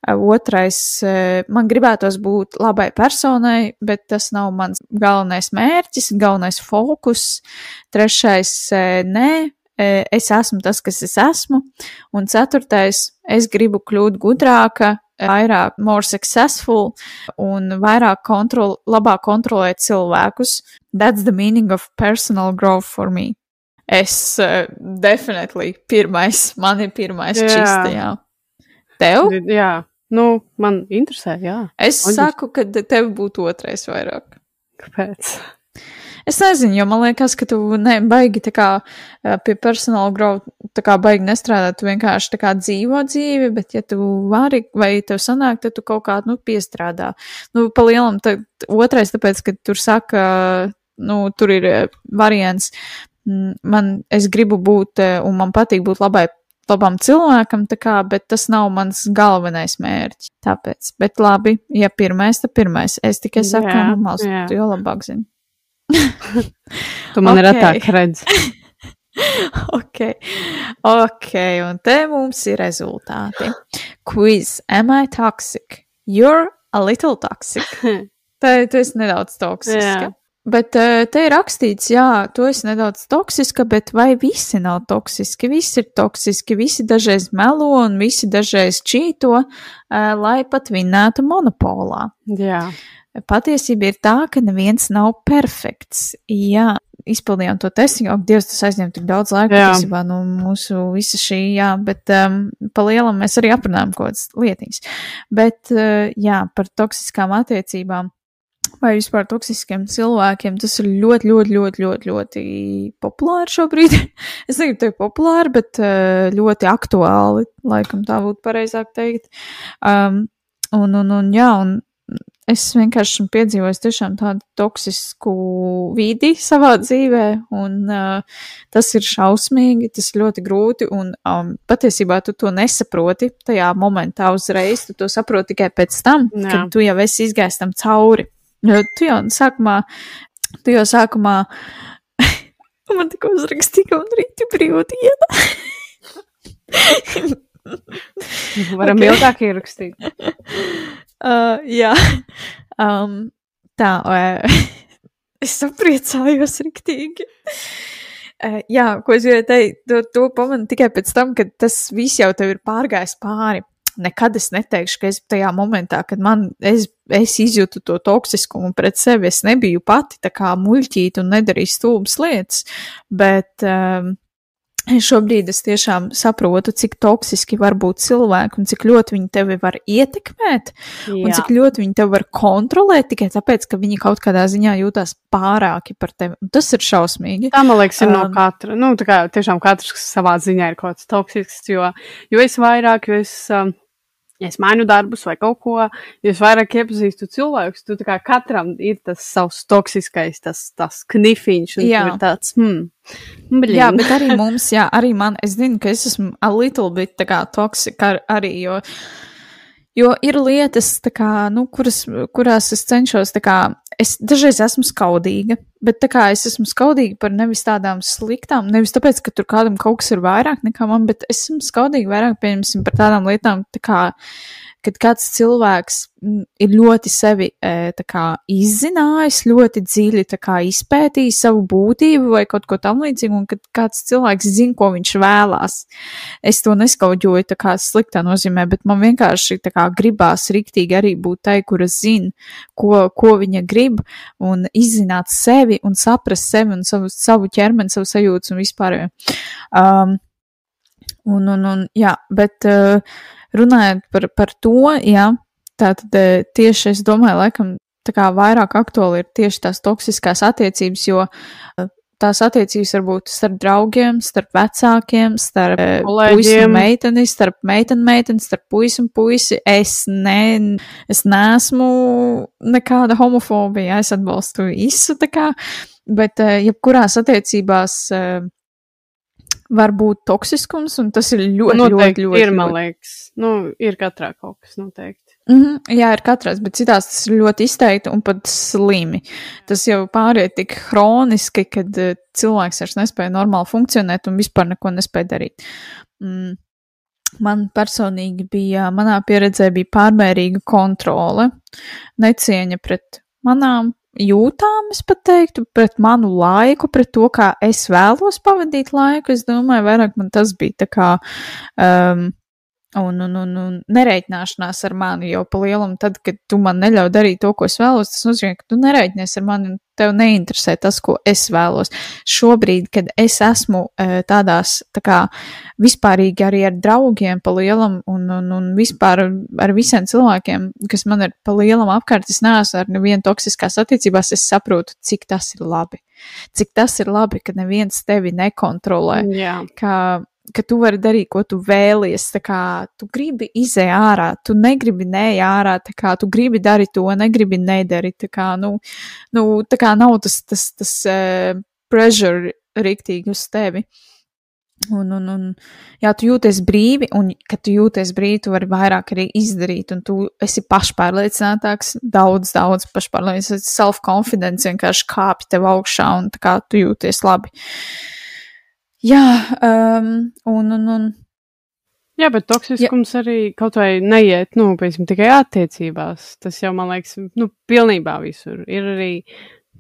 Otrais, man gribētos būt labai personai, bet tas nav mans galvenais mērķis, galvenais fokus. Trešais, nē, es esmu tas, kas es esmu. Un ceturtais, es gribu kļūt gudrāka, vairāk, more successful un vairāk kontrol, labāk kontrolēt cilvēkus. That's the meaning of personal growth for me. Es uh, definitely pirmais, man ir pirmais jā. čista, jā. Tev? Jā, Nu, man interesē, jā. Es Un- saku, ka tev būtu otrais vairāk. Kāpēc? Es nezinu, jo man liekas, ka tu nebaigi tā kā eh, pie personāla growth, tā kā baigi nestrādāt, tu vienkārši tā kā dzīvo dzīvi, bet ja tu vari vai tev sanāk, tad tu kaut kā, nu, piestrādā. Nu, pa lielam, tad otrais, tāpēc, ka tur saka, nu, tur ir eh, variants, mm, man, es gribu būt, eh, un man patīk būt labai, labam cilvēkam, kā, bet tas nav mans galvenais mērķis. Tāpēc, bet labi, ja pirmais, tad pirmais. Es tikai saku, Jā, ka normāls, jā. tu jau labāk zini. Tu man Ok. okay. retāk redzi. ok, ok, un te mums ir rezultāti. Quiz, am I toxic? You're a little toxic. Te tu esi nedaudz toksiska. Jā. Bet uh, te ir rakstīts, jā, tu esi nedaudz toksiska, bet vai visi nav toksiski? Visi ir toksiski, visi dažreiz melo un visi dažreiz čīto, uh, lai pat vinnētu monopolā. Jā. Patiesība ir tā, ka neviens nav perfekts. Jā, izpildījām to testu, jo, Dievs, tas aizņem tik daudz laika, patiesībā, no mūsu visa šī, jā, bet um, pa lielam mēs arī aprunājam kaut kādas lietiņas. Bet, uh, jā, par toksiskām attiecībām vai vispār toksiskiem cilvēkiem, tas ir ļoti, ļoti, ļoti, ļoti, ļoti populāri šobrīd. es negribu teikt populāri, bet uh, ļoti aktuāli, laikam tā būtu pareizāk teikt. Um, un, un, un, jā, un es vienkārši esmu piedzīvojis tiešām tādu toksisku vidi savā dzīvē, un uh, tas ir šausmīgi, tas ir ļoti grūti, un um, patiesībā tu to nesaproti tajā momentā uzreiz, tu to saproti tikai pēc tam, Jā. kad tu jau esi izgājis tam cauri. Jo tu jau sākumā, tu jau sākumā, man tikko uzrakstīja, un rīti brīvdiena. Varam Ok. okay. ilgāk ierakstīt. Uh, jā, um, tā, uh, es sapriecājos riktīgi. Uh, jā, ko es gribēju teikt, to, to pamanu tikai pēc tam, kad tas viss jau tev ir pārgājis pāri. Nekad es neteikšu, ka es tajā momentā, kad man, es, es izjūtu to toksiskumu pret sevi, es nebiju pati tā kā muļķīta un nedarīju stulbas lietas, bet um, šobrīd es tiešām saprotu, cik toksiski var būt cilvēki un cik ļoti viņi tevi var ietekmēt. Un Jā. cik ļoti viņi tevi var kontrolēt tikai tāpēc, ka viņi kaut kādā ziņā jūtas pārāki par tevi. Un tas ir šausmīgi. Tā, man liekas, ir no Um, katra. Nu, tā kā tiešām katrs kas savā ziņā ir kaut kāds toksisks, jo, jo es vairāk, jo es, um, ja es mainu darbus vai kaut ko, jo es vairāk iepazīstu cilvēkus, tu kā katram ir tas savs toksiskais, tas, tas knifiņš, un Jā. ir tāds, hmm, blin. Jā, bet arī mums, jā, arī man, es zinu, ka es esmu a little bit tā kā toksika ar, arī, jo, jo ir lietas, kā, nu, kuras, kurās es cenšos, kā, es dažreiz esmu skaudīga, bet tā kā es esmu skaudīga par nevis tādām sliktām, nevis tāpēc, ka tur kādam kaut kas ir vairāk nekā man, bet es esmu skaudīga vairāk, pieņemsim, par tādām lietām, tā kā, kad kāds cilvēks mm, ir ļoti sevi e, kā izzinājis, ļoti dziļi kā izpētījis savu būtību vai kaut ko tam līdzīgu, un kad kāds cilvēks zina, ko viņš vēlās. Es to neskaudļoju tā kā sliktā nozīmē, bet man vienkārši kā gribās riktīgi arī būt tai, kura zina, ko, ko viņa grib, un izzināt sevi un saprast sevi un savu, savu ķermeni, savu sajūtas un vispār. Um, un, un, un, jā, bet uh, runājot par, par to, jā, tā tad uh, tieši es domāju, laikam, tā kā vairāk aktuāli ir tieši tās toksiskās attiecības, jo uh, tās attiecības var būt starp draugiem, starp vecākiem, starp uh, puisi un meiteni, starp meiteni, meiteni, starp puisi un puisi. Es, ne, es neesmu nekāda homofobija, es atbalstu visu, tā kā, bet uh, jebkurās attiecībās uh, var būt toksiskums, un tas ir ļoti, noteikti ļoti, ļoti, ir, man liekas. Nu, ir katrā kaut kas noteikti. Mm -hmm, jā, ir katrs, bet citās tas ir ļoti izteikti un pat slimi. Tas jau pāriet tik hroniski, kad uh, cilvēks vairs nespēja normāli funkcionēt un vispār neko nespēja darīt. Mm. Man personīgi bija, manā pieredzē bija pārmērīga kontrole, necieņa pret manām jūtām, es pat teiktu, pret manu laiku, pret to, kā es vēlos pavadīt laiku. Es domāju, vairāk man tas bija tā kā. Um, Un, un, un, un nereiķināšanās ar mani jau pa lielam, tad, kad tu man neļauj darīt to, ko es vēlos, tas nozīmē, ka tu nereiķinies ar mani un tev neinteresē tas, ko es vēlos. Šobrīd, kad es esmu tādās, tā kā vispārīgi arī ar draugiem pa lielam un, un, un vispār ar visiem cilvēkiem, kas man ir pa lielam apkārt, es neesmu ar nevienu toksiskās attiecībās, es saprotu, cik tas ir labi. Cik tas ir labi, ka neviens tevi nekontrolē. Jā. Ka ka tu vari darīt, ko tu vēlies. Tā kā tu gribi izēj ārā, tu negribi neej ārā, tā kā tu gribi darīt to, negribi nedarīt. Tā kā, nu, nu, tā kā nav tas, tas, tas uh, pressure riktīgi uz tevi. Un, un, un, jā, tu jūties brīvi, un, kad tu jūties brīvi, tu vari vairāk arī izdarīt, un tu esi pašpārliecinātāks, daudz, daudz pašpārliecinātāks, self-confidence vienkārši kāpj tev augšā, un tā kā tu jūties labi. Uh, Jā, um, un, un, un. Jā, bet toksiskums Jā. arī kaut vai neiet, nu, piemēram, tikai attiecībās. Tas jau, man liekas, nu, pilnībā visur. Ir arī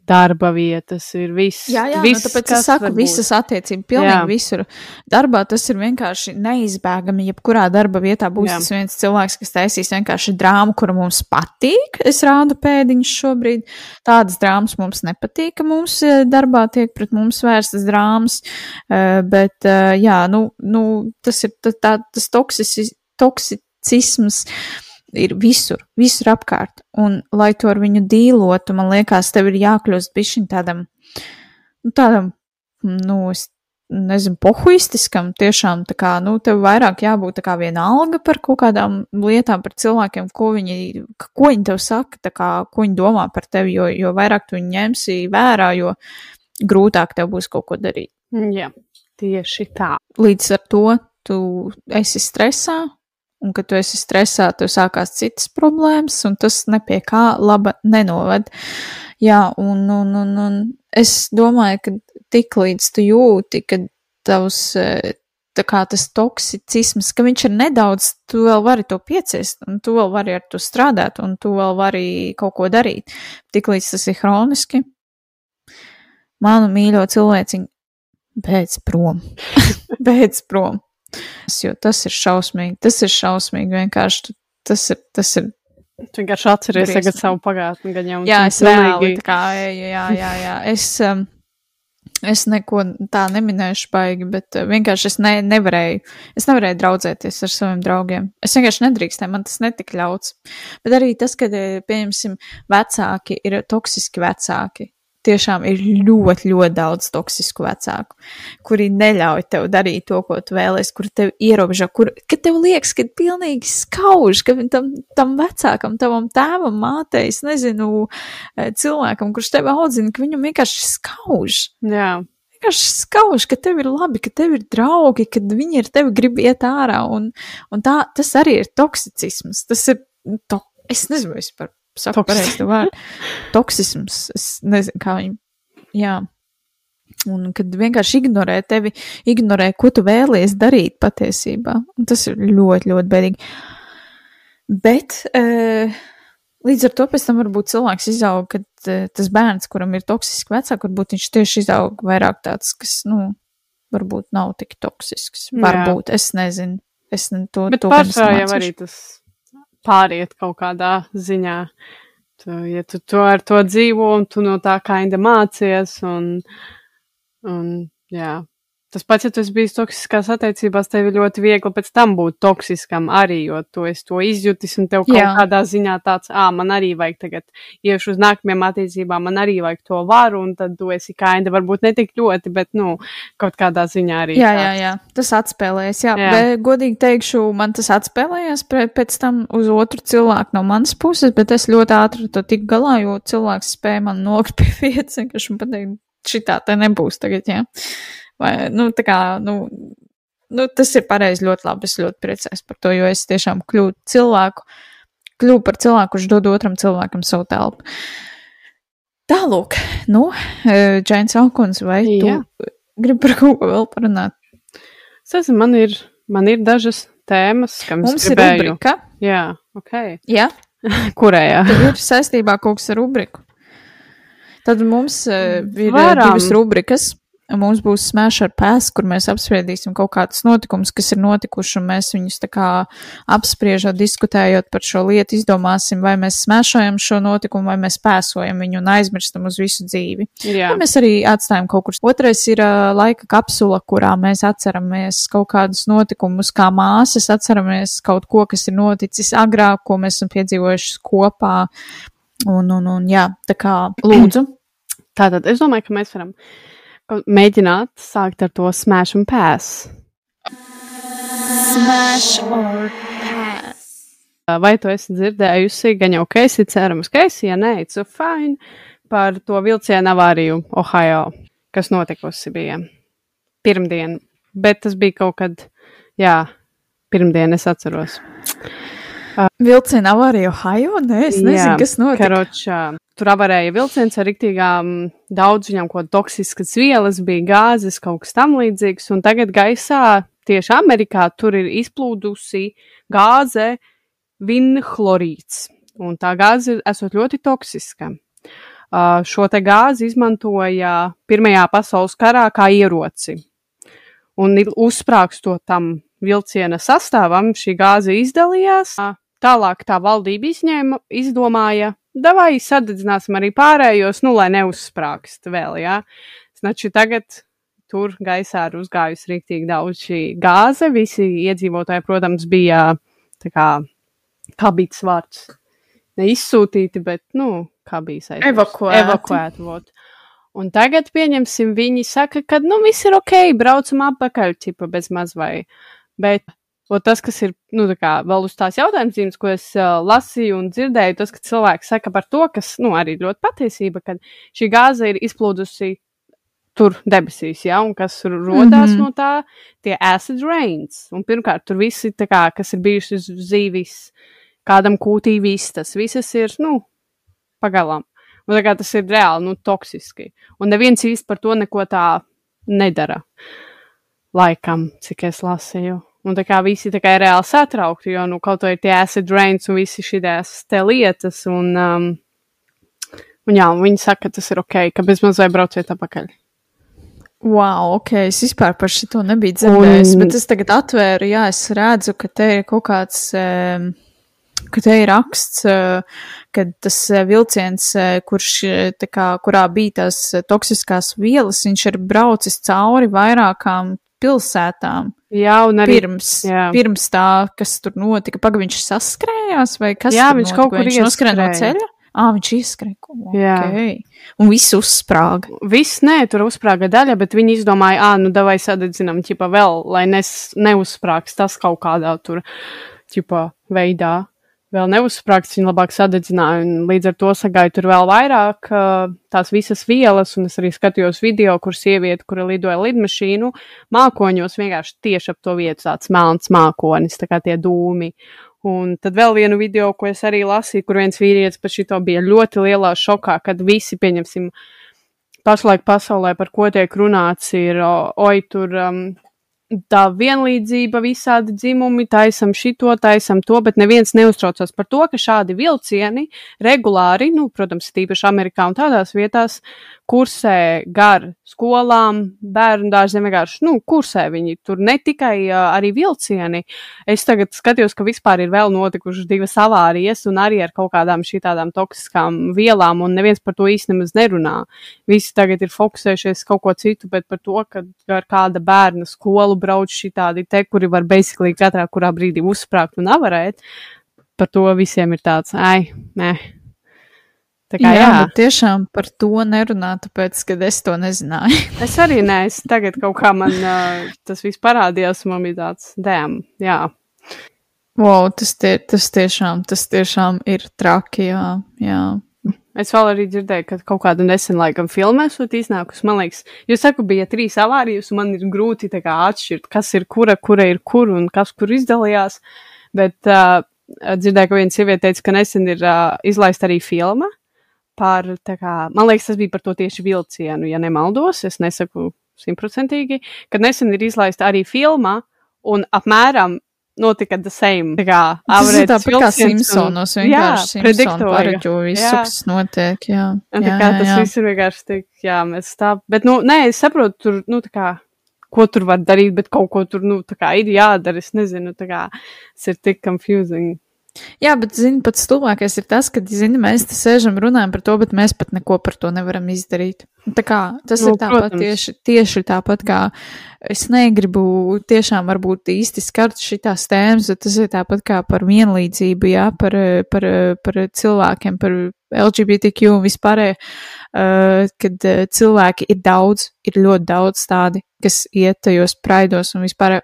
darba vietas, ir viss. Jā, jā viss, nu, tāpēc es saku, visas attiecības, pilnīgi jā. visur. Darbā tas ir vienkārši neizbēgami. Jebkurā darba vietā būs jā. tas viens cilvēks, kas taisīs vienkārši drāmu, kura mums patīk. Es rādu pēdiņus šobrīd. Tādas drāmas mums nepatīk, ka mums eh, darbā tiek pret mums vērstas drāmas, uh, bet, uh, jā, nu, nu, tas ir tā, tas toksicis, toksicisms. Ir visur, visur apkārt. Un, lai to ar viņu dīlotu, man liekas, tev ir jākļūst bišķiņ tādam, nu, tādam, nu, es nezinu, pohuistiskam, tiešām tā kā, nu, tev vairāk jābūt tā kā viena alga par kaut kādām lietām, par cilvēkiem, ko viņi, ko viņi tev saka, tā kā, ko viņi domā par tevi, jo, jo vairāk tu viņu ņemsi vērā, jo grūtāk tev būs kaut ko darīt. Jā, tieši tā. Līdz ar to tu esi stresā, un kad tu esi stresā, tev sākās citas problēmas, un tas nepie kā laba nenoved. Jā, un, un, un, un es domāju, ka tik līdz tu jūti, ka tavs, e, tā kā tas toksicisms, ka viņš ir nedaudz, tu vēl vari to pieciest, un tu vēl vari ar to strādāt, un tu vēl vari kaut ko darīt. Tik līdz tas ir hroniski, manu mīļo cilvēciņu, beidz prom, beidz prom. Jo tas ir šausmīgi. Tas ir šausmīgi. Vienkārši tas ir. Tas ir Tu vienkārši atceries tagad savu pagātni, gan jau. Jā, es reāli tā kā, jā, jā, jā. Es, um, es neko tā neminēšu baigi, bet uh, vienkārši es ne, nevarēju, es nevarēju draudzēties ar saviem draugiem. Es vienkārši nedrīkstēju, man tas netika ļauts. Bet arī tas, kad, uh, pieņemsim, vecāki ir toksiski vecāki tiešām ir ļoti, ļoti daudz toksisku vecāku, kuri neļauj tev darīt to, ko tu vēlēsies, kuri tev ierobežo, kur tev liekas, ka pilnīgi skauž, ka tam, tam vecākam, tavam tēvam, mātei, es nezinu, eh, cilvēkam, kurš tevi audzina, ka viņam vienkārši skauž. Jā. Vienkārši skauž, ka tev ir labi, ka tev ir draugi, ka viņi ar tevi grib iet ārā, un, un tā, tas arī ir toksicisms. Tas ir, to, es nezinu vispār saku pareizi vārdu. Toksisms, es nezinu, kā viņi, jā. Un kad vienkārši ignorē tevi, ignorē, ko tu vēlies darīt patiesībā. Un tas ir ļoti, ļoti bēdīgi. Bet uh, līdz ar to pēc tam varbūt cilvēks izaug, kad uh, tas bērns, kuram ir toksiski vecāki, varbūt viņš tieši izaug vairāk tāds, kas, nu, varbūt nav tik toksisks. Varbūt, Jā. es nezinu. Es to, Bet to pārsvarā jau arī tas pāriet kaut kādā ziņā. Tu, ja tu to ar to dzīvo un tu no tā kaida mācies un, un jā, Tas pats, ja tu esi bijis toksiskās attiecībās, tev ir ļoti viegli pēc tam būt toksiskam arī, jo tu esi to izjutis un tev kaut Jā. kādā ziņā tāds, ā, man arī vajag tagad iešu uz nākamajām attiecībām, man arī vajag to varu, un tad tu esi kainda, varbūt ne tik ļoti, bet, nu, kaut kādā ziņā arī. Jā, jā, jā, tas atspēlējas, jā, jā. bet godīgi teikšu, man tas atspēlējās pēc tam uz otru cilvēku no manas puses, bet es ļoti ātri to tik galā, jo cilvēks spēja man nokļūt pie vietas, vienkārši man pateikt, šitā te nebūs tagad, jā. Vai, nu, tā kā, nu, nu, tas ir pareizi ļoti labi. Es ļoti priecājos par to, jo es tiešām kļuvu cilvēku, kļuvu par cilvēku, kurš dod otram cilvēkam savu telpu. Tālūk, nu, e, Džēns Alkons, vai Jā. tu gribi par kaut ko vēl parunāt? Es esmu, man ir, man ir dažas tēmas, kam Mums es gribēju. ir rubrika. Jā, ok. Jā? Kurējā? Tad ir saistībā kaut kas ar rubriku. Tad mums uh, ir Varam. divas rubrikas. Mums būs smēša ar pēs, kur mēs apspriedīsim kaut kādus notikumus, kas ir notikuši, un mēs viņus tā kā apspriežot, diskutējot par šo lietu, izdomāsim, vai mēs smēšojam šo notikumu, vai mēs pēsojam viņu un aizmirstam uz visu dzīvi. Jā. Vai mēs arī atstājam kaut kur. Otrais ir uh, laika kapsula, kurā mēs atceramies kaut kādus notikumus, kā māsas, atceramies kaut ko, kas ir noticis agrāk, ko mēs esam piedzīvojuši kopā. Un, un, un jā, tā kā lūdzu. Tātad es domāju, ka mēs varam mēģināt sākt ar to smash un pass. Smash or pass. Vai tu esi dzirdējusi, gan jau ka esi cerams, ka esi, ja nē, it's fine, par to vilcienu avāriju Ohio, kas notikusi bija pirmdien, bet tas bija kaut kad, jā, pirmdien es atceros. Vilciena avārija Ohio? Nē, es nezinu, Jā, kas notika. Karočā, tur avarēja vilciens ar riktīgām daudz viņam ko toksiskas vielas, bija gāzes, kaut kas tam līdzīgs, un tagad gaisā tieši Amerikā tur ir izplūdusi gāze vinhlorīts, un tā gāze ir esot ļoti toksiska. Uh, šo te gāzi izmantoja Pirmajā pasaules karā kā ieroci. Un uzsprāgstot tam vilciena sastāvam, šī gāze izdalījās. Uh, Tālāk tā valdība izņēma, izdomāja, davai sadedzināsim arī pārējos, nu, lai neuzsprāgst vēl, jā. Znači tagad tur gaisā ir uzgājusi rīktīgi daudz šī gāze. Visi iedzīvotāji, protams, bija tā kā, tas vārds, neizsūtīti, bet, nu, kā bija saistīts. Evakuēti. Evakuēti, vot. Un tagad, pieņemsim, viņi saka, ka, nu, viss ir ok, braucam atpakaļ, tipa, bez maz vai. Bet O tas, kas ir nu, kā, vēl uz tās jautājuma zīmes, ko es uh, lasīju un dzirdēju, tas, ka cilvēki saka par to, kas nu, arī ļoti patiesība, ka šī gāze ir izplūdusi tur debesīs, ja, un kas rodās mm. -hmm. no tā, tie acid rains. Un pirmkārt, tur visi, kā, kas ir bijuši uz zīvis, kādam kūtī vistas, visas ir, nu, pagalām. Un kā tas ir reāli, nu, toksiski. Un neviens īsti par to neko tā nedara. Laikam, cik es lasīju. Un tā kā visi tā kā ir reāli satraukti, jo, nu, kaut vai ir tie acid rains un visi šīs lietas, un, um, un jā, un viņi saka, ka tas ir ok, ka bezmaz vai brauciet atpakaļ. Wow, ok, es vispār par šo nebiju dzirdējis, Un- bet es tagad atvēru, jā, es redzu, ka te ir kaut kāds, ka te ir raksts, uh, ka tas uh, vilciens, uh, kurš, kā, kurā bija tās toksiskās vielas, viņš ir braucis cauri vairākām pilsētām Jā, un arī. pirms, jā. pirms tā, kas tur notika. Pagaid, viņš saskrējās vai kas? Jā, viņš notika? kaut kur viņš noskrēja no ceļa. Ah, viņš izskrēja. Okay. Un viss uzsprāga. Viss nē, tur uzsprāga daļa, bet viņi izdomāja, ah, nu, davai sadedzinām, ķipa vēl, lai nes, neuzsprāgs tas kaut kādā tur, ķipa, veidā. Vēl neuzsprāgts, viņi labāk sadedzināja, līdz ar to sagāja tur vēl vairāk tās visas vielas, un es arī skatījos video, kur sieviete, kura lidoja lidmašīnu, mākoņos vienkārši tieši ap to vietu tāds melns mākonis, tā kā tie dūmi. Un tad vēl vienu video, ko es arī lasīju, kur viens vīrietis par šito bija ļoti lielā šokā, kad visi, pieņemsim, pašlaik pasaulē, par ko tiek runāts, ir, oi, tur um, tā vienlīdzība, visādi dzimumi, taisam šito, taisam to, bet neviens neuztraucas par to, ka šādi vilcieni regulāri, nu, protams, tīpaši Amerikā un tādās vietās, kursē gar skolām, bērnu dārziem vienkārši, nu, kursē viņi tur ne tikai uh, arī vilcieni. Es tagad skatījos, ka vispār ir vēl notikušas divas avārijas un arī ar kaut kādām šitādām toksiskām vielām, un neviens par to nemaz nerunā. Visi tagad ir fokusējušies kaut ko citu, bet par to, ka ar kāda bērna skolu brauc šitādi te, kuri var basically katrā kurā brīdī uzsprāgt un avarēt, par to visiem ir tāds, ai, nē. Tā kā jā, jā, tiešām par to nerunā, tāpēc, ka es to nezināju. es arī nē, es tagad kaut kā man uh, tas viss parādījās, un man bija tāds, dēm, jā. wow, tas, tie, tas, tiešām, tas tiešām ir traki, jā. jā. Es vēl arī dzirdēju, ka kaut kādu nesen laikam filmu esot iznākusi. Man liekas, jūs saku, bija trīs avārijas, un man ir grūti tā kā atšķirt, kas ir kura, kura ir kur un kas kur izdalījās. Bet uh, dzirdēju, ka viena sieviete teica, ka nesen ir uh, izlaista arī filma par, kā, man liekas, tas bija par to tieši vilcienu, ja nemaldos, es nesaku simtprocentīgi, kad nesen ir izlaista arī filma, un apmēram notika the same. Tā kā average tāpat kā Simpsonos, vienkārši pareģo visu, kas notiek, jā. Un tā jā, kā jā, tas jā. viss ir vienkārši tik, jā, mēs tā, bet, nu, nē, es saprotu, tur, nu, tā kā, ko tur var darīt, bet kaut ko tur, nu, tā kā ir jādara, es nezinu, tā kā, tas ir tik confusing. Jā, bet, zini, pats stulbākais ir tas, ka, zini, mēs te sēžam runājam par to, bet mēs pat neko par to nevaram izdarīt. Tā kā tas Nu, ir tāpat protams. tieši, tieši tāpat kā es negribu tiešām varbūt īsti skart šitās tēmas, bet tas ir tāpat kā par vienlīdzību, jā, par, eh, par, eh, par cilvēkiem, par LGBTQ un vispārēj, uh, kad uh, cilvēki ir daudz, ir ļoti daudz tādi, kas iet tajos praidos un vispār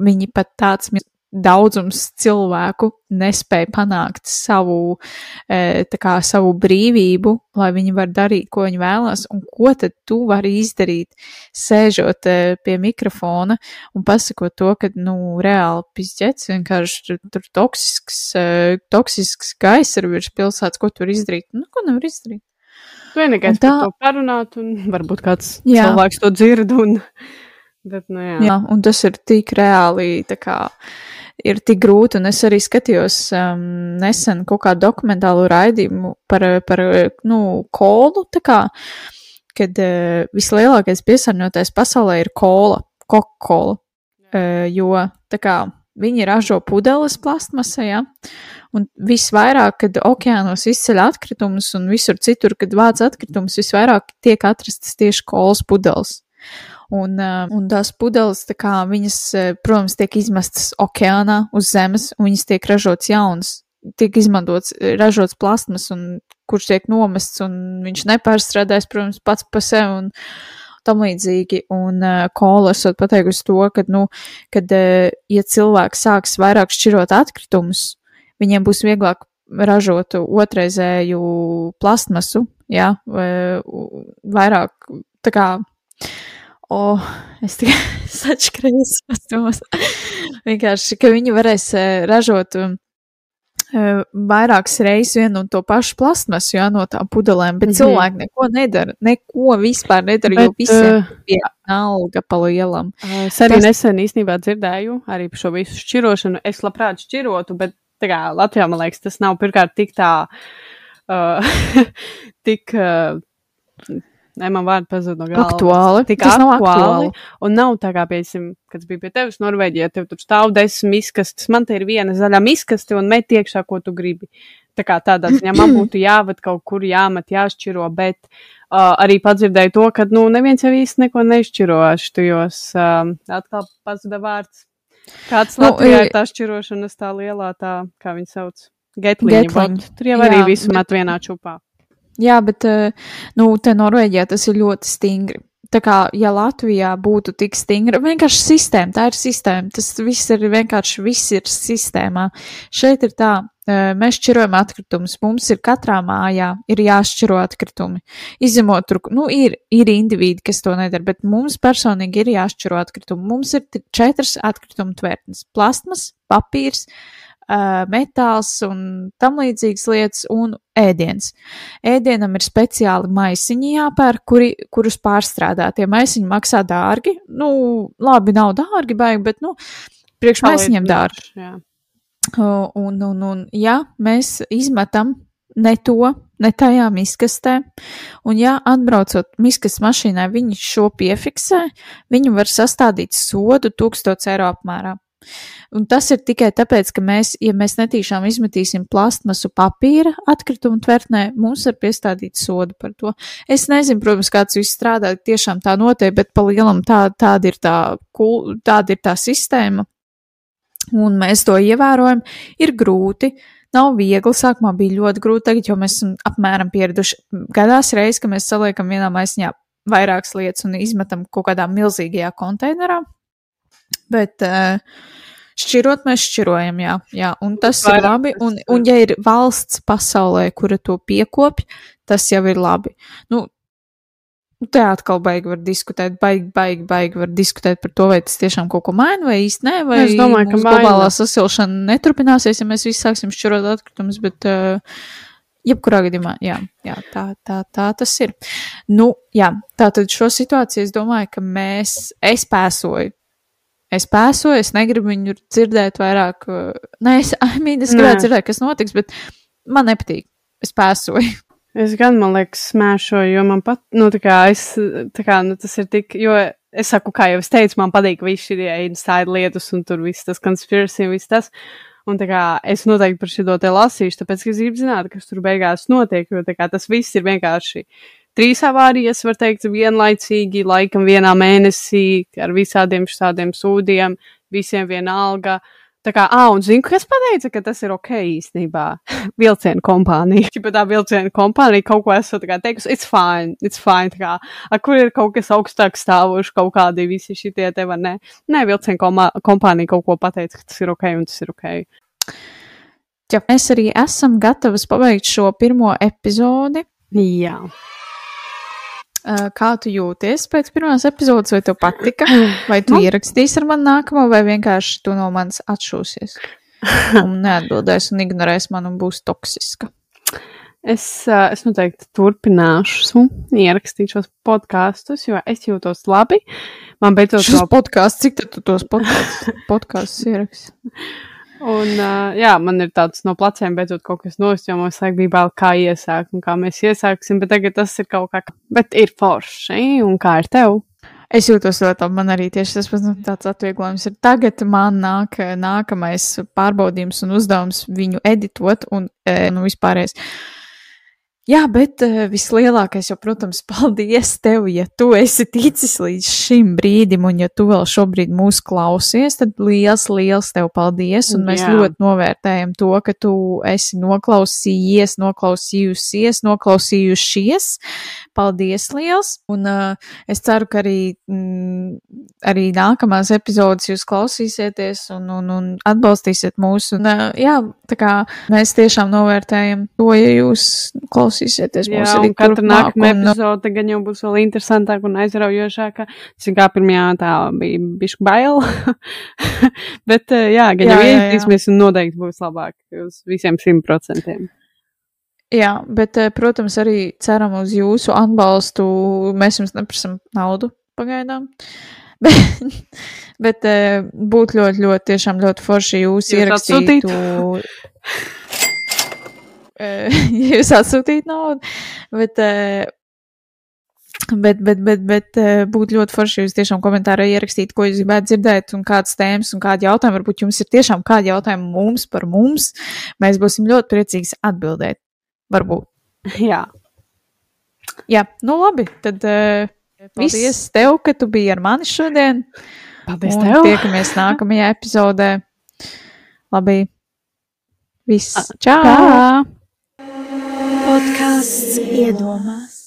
viņi pat tāds daudzums cilvēku nespēja panākt savu, tā kā savu brīvību, lai viņi var darīt, ko viņi vēlas, un ko tad tu vari izdarīt, sēžot eh, pie mikrofona un pasakot to, ka, nu, reāli pizģets, vienkārši tur, tur toksisks, eh, toksisks gaiss ir virs pilsētas, ko tu vari izdarīt? Nu, ko nevar izdarīt? Tu vienīgais tā- par to parunāt, un varbūt kāds Jā. cilvēks to dzird, un, bet, nu, jā. Jā, un tas ir tik reāli, tā kā ir tik grūti, un es arī skatījos um, nesen kaut kādu dokumentālu raidījumu par, par nu, kolu, tā kā, kad uh, vislielākais piesārņotais pasaulē ir kola, Coca-Cola, uh, jo, tā kā, viņi ražo pudeles plastmasā, ja? un visvairāk, kad okeānos izceļ atkritumus un visur citur, kad vāc atkritumus, visvairāk tiek atrastas tieši kolas pudeles. Un, un tās pudeles, tā kā viņas, protams, tiek izmestas okeānā uz zemes, un viņas tiek ražots jauns, tiek izmantots, ražots plasmas, un kurš tiek nomests, un viņš nepārstrādājas, protams, pats pa sevi, un tam līdzīgi. Un uh, kola esot pateikusi to, ka, nu, kad, uh, ja cilvēks sāks vairāk šķirot atkritumus, viņiem būs vieglāk ražot otrreizēju plastmasu, jā, vai vairāk, tā kā, o, es tikai sačkrējos pastos. Vienkārši, ka viņi varēs eh, ražot um, eh, vairākas reizes vienu un to pašu plastmasu, jā, no tām pudelēm, bet mm -hmm. cilvēki neko nedara, neko vispār nedara, jo Bet, visiem eh, ir alga pa lielam. Es arī Tas... nesen īstenībā dzirdēju arī par šo visu šķirošanu. Es labprāt šķirotu, bet tā kā Latvijā, man liekas, tas nav pirmkārt tik tā, uh, tik, uh, ne, man vārdi pazūd no galvas. Aktuāli. Tik Tas nav aktuāli. aktuāli. Un nav tā kā, piemēram, kad es biju pie tevis Norvēģijā, tev tur stāv desmit miskastes, man te ir viena zaļā miskaste un met iekšā, ko tu gribi. Tā kā tādā ziņā man būtu jāved kaut kur jāmet, jāšķiro, bet uh, arī padzirdēju to, ka, nu, neviens jau īsti neko nešķiro štajos, um, atkal pazuda vārds. Kāds Nu, Latvijā ir tā šķirošanas tā lielā, tā, kā viņi sauc, getliņa, Getliņa. Tur jau arī Jā, visu met vienā čupā. Jā, bet, eh, nu, te Norvēģijā tas ir ļoti stingri. Tā kā, ja Latvijā būtu tik stingra, vienkārši sistēma, tā ir sistēma, tas viss ir vienkārši, viss ir sistēmā. Šeit ir tā, eh, mēs šķirojam atkritumus, mums ir katrā mājā ir jāšķiro atkritumi. Izņemot tur, nu, ir, ir individi, kas to nedara, bet mums personīgi ir jāšķiro atkritumi. Mums ir četras atkritumu tvertnes - plastmas, papīrs, uh, metāls un tam līdzīgas lietas un ēdiens. Ēdienam ir speciāli maisiņi jāpērk, kuri, kurus pārstrādā. Tie maisiņi maksā dārgi. Nu, labi, nav dārgi, baigi, bet, nu, priekš maisiņiem dārgi. Jā. Uh, Un, un, un, ja mēs izmetam ne to, ne tajā miskastē, un ja atbraucot miskas mašīnai, viņi šo piefiksē, viņi var sastādīt sodu 1000 eiro apmērā. Un tas ir tikai tāpēc, ka mēs, ja mēs netīšām izmetīsim plastmasu papīra atkritumu tvertnē, mums var piestādīt sodu par to. Es nezinu, protams, kā tas viss strādā, tiešām tā notiek, bet pa lielam tā, tāda ir tā, tāda ir tā sistēma un mēs to ievērojam, ir grūti. Nav viegli, sākumā bija ļoti grūti, tagad jau mēs esam apmēram pieraduši. Gadās reizes, ka mēs saliekam vienā maisiņā vairākas lietas un izmetam kaut kādā milzīgajā konteinerā. Bet uh, šķirot, mēs šķirojam, jā, jā un tas ir Vairāk labi. Un, un ja ir valsts pasaulē, kura to piekopj, tas jau ir labi. Nu, Te atkal baigi var diskutēt, baigi, baigi, baigi var diskutēt par to, vai tas tiešām kaut ko maina, vai īsti nē, vai Es domāju, ka globālā sasilšana neturpināsies, ja mēs visi sāksim šķirot atkritumus, bet uh, jebkurā gadījumā, jā, jā tā, tā, tā tas ir. Nu, jā, tā tad šo situāciju es domāju, ka mēs, es pēsoju es pēsoju, es negribu viņu dzirdēt vairāk. uh, Nē, es, I mean, es Nē. gribētu dzirdēt, kas notiks, bet man nepatīk. Es pēsoju. Es gan, man liekas, smēšoju, jo man pat, nu, tā kā es, tā kā, nu, tas ir tik, jo es saku, kā jau es teicu, man patīk viss šī inside lietas un tur viss tas conspiracy un viss tas. Un tā kā es noteikti par šo te lasīšu, tāpēc, ka es gribu zināt, kas tur beigās notiek, jo tā kā tas viss ir vienkārši trīs avārijas, var teikt, vienlaicīgi, laikam vienā mēnesī, ar visādiem šādiem sūdiem, visiem vienalga. Tā kā, ah, un zinu, kas pateica, ka tas ir ok īstenībā. Vilcienu kompānija. Ja tā vilcienu kompānija kaut ko kā teikusi, it's fine, it's fine. Tā kā, a, kur ir kaut kas augstāk stāvošs, kaut kādi visi šitie te vai ne? Nē, vilcienu kompānija kaut ko pateica, ka tas ir ok un tas ir ok. Ja mēs arī esam gatavas pabeigt šo pirmo epizodi. Jā. Uh, Kā tu jūties pēc pirmās epizodes, vai tev patika? Vai tu Nu. ierakstīsi ar mani nākamo, vai vienkārši tu no manis atšūsies? Un neatbildēs un ignorēs man un būs toksiska. Es, ā, es noteikti turpināšu ierakstīt šos podkāstus, jo es jūtos labi. Man beidzot vēl podkāsts, cik tu tos podkāstus ieraksti? Un, uh, jā, man ir tāds no pleciem beidzot kaut kas nost, jo mums vajag bija vēl kā iesākt un kā mēs iesāksim, bet tagad tas ir kaut kā, bet ir forši, un kā ir tev? Es jūtos ļoti labi. Man arī tieši tas pats nu, tāds atvieglojums ir. Tagad man nāk nākamais pārbaudījums un uzdevums viņu editot un e, nu, vispārējais. Jā, bet uh, vislielākais, jau, protams, paldies tev, ja tu esi ticis līdz šim brīdim, un ja tu vēl šobrīd mūs klausies, tad liels, liels tev paldies, un mēs Jā. ļoti novērtējam to, ka tu esi noklausījies, noklausījusies, noklausījušies. Paldies liels, un uh, es ceru, ka arī, mm, arī nākamās epizodes jūs klausīsieties un, un, un atbalstīsiet mūs, un uh, jā, tā kā mēs tiešām novērtējam to, ja jūs klausīsieties Jā, mūs un arī katra nākamā epizode gan jau būs vēl interesantāka un aizraujošāka. Tas kā pirmajā tā bija bišķi bail, bet uh, jā, gan jau iesaistīsimies un noteikti būs labāk uz visiem simt procentiem. Jā, bet, eh, protams, arī ceram uz jūsu atbalstu. Mēs jums neprasam naudu pagaidām. Bet, bet eh, būtu ļoti, ļoti, tiešām ļoti forši jūs Jūs ierakstītu. Eh, ja jūs atsūtītu naudu. Bet, eh, bet, bet, bet, bet eh, būtu ļoti forši, ja jūs tiešām komentārā ierakstītu, ko jūs gribētu dzirdēt, un kādas tēmas un kādi jautājumi. Varbūt jums ir tiešām kādi jautājumi mums par mums. Mēs būsim ļoti priecīgi atbildēt. Varbūt. Jā, Jā, nu labi. Tad uh, viss tev, ka tu biji ar mani šodien. paldies un tev! tiekamies nākamajā epizodē. Labi. Viss. Čau! Tā! Podkāsts iedomās.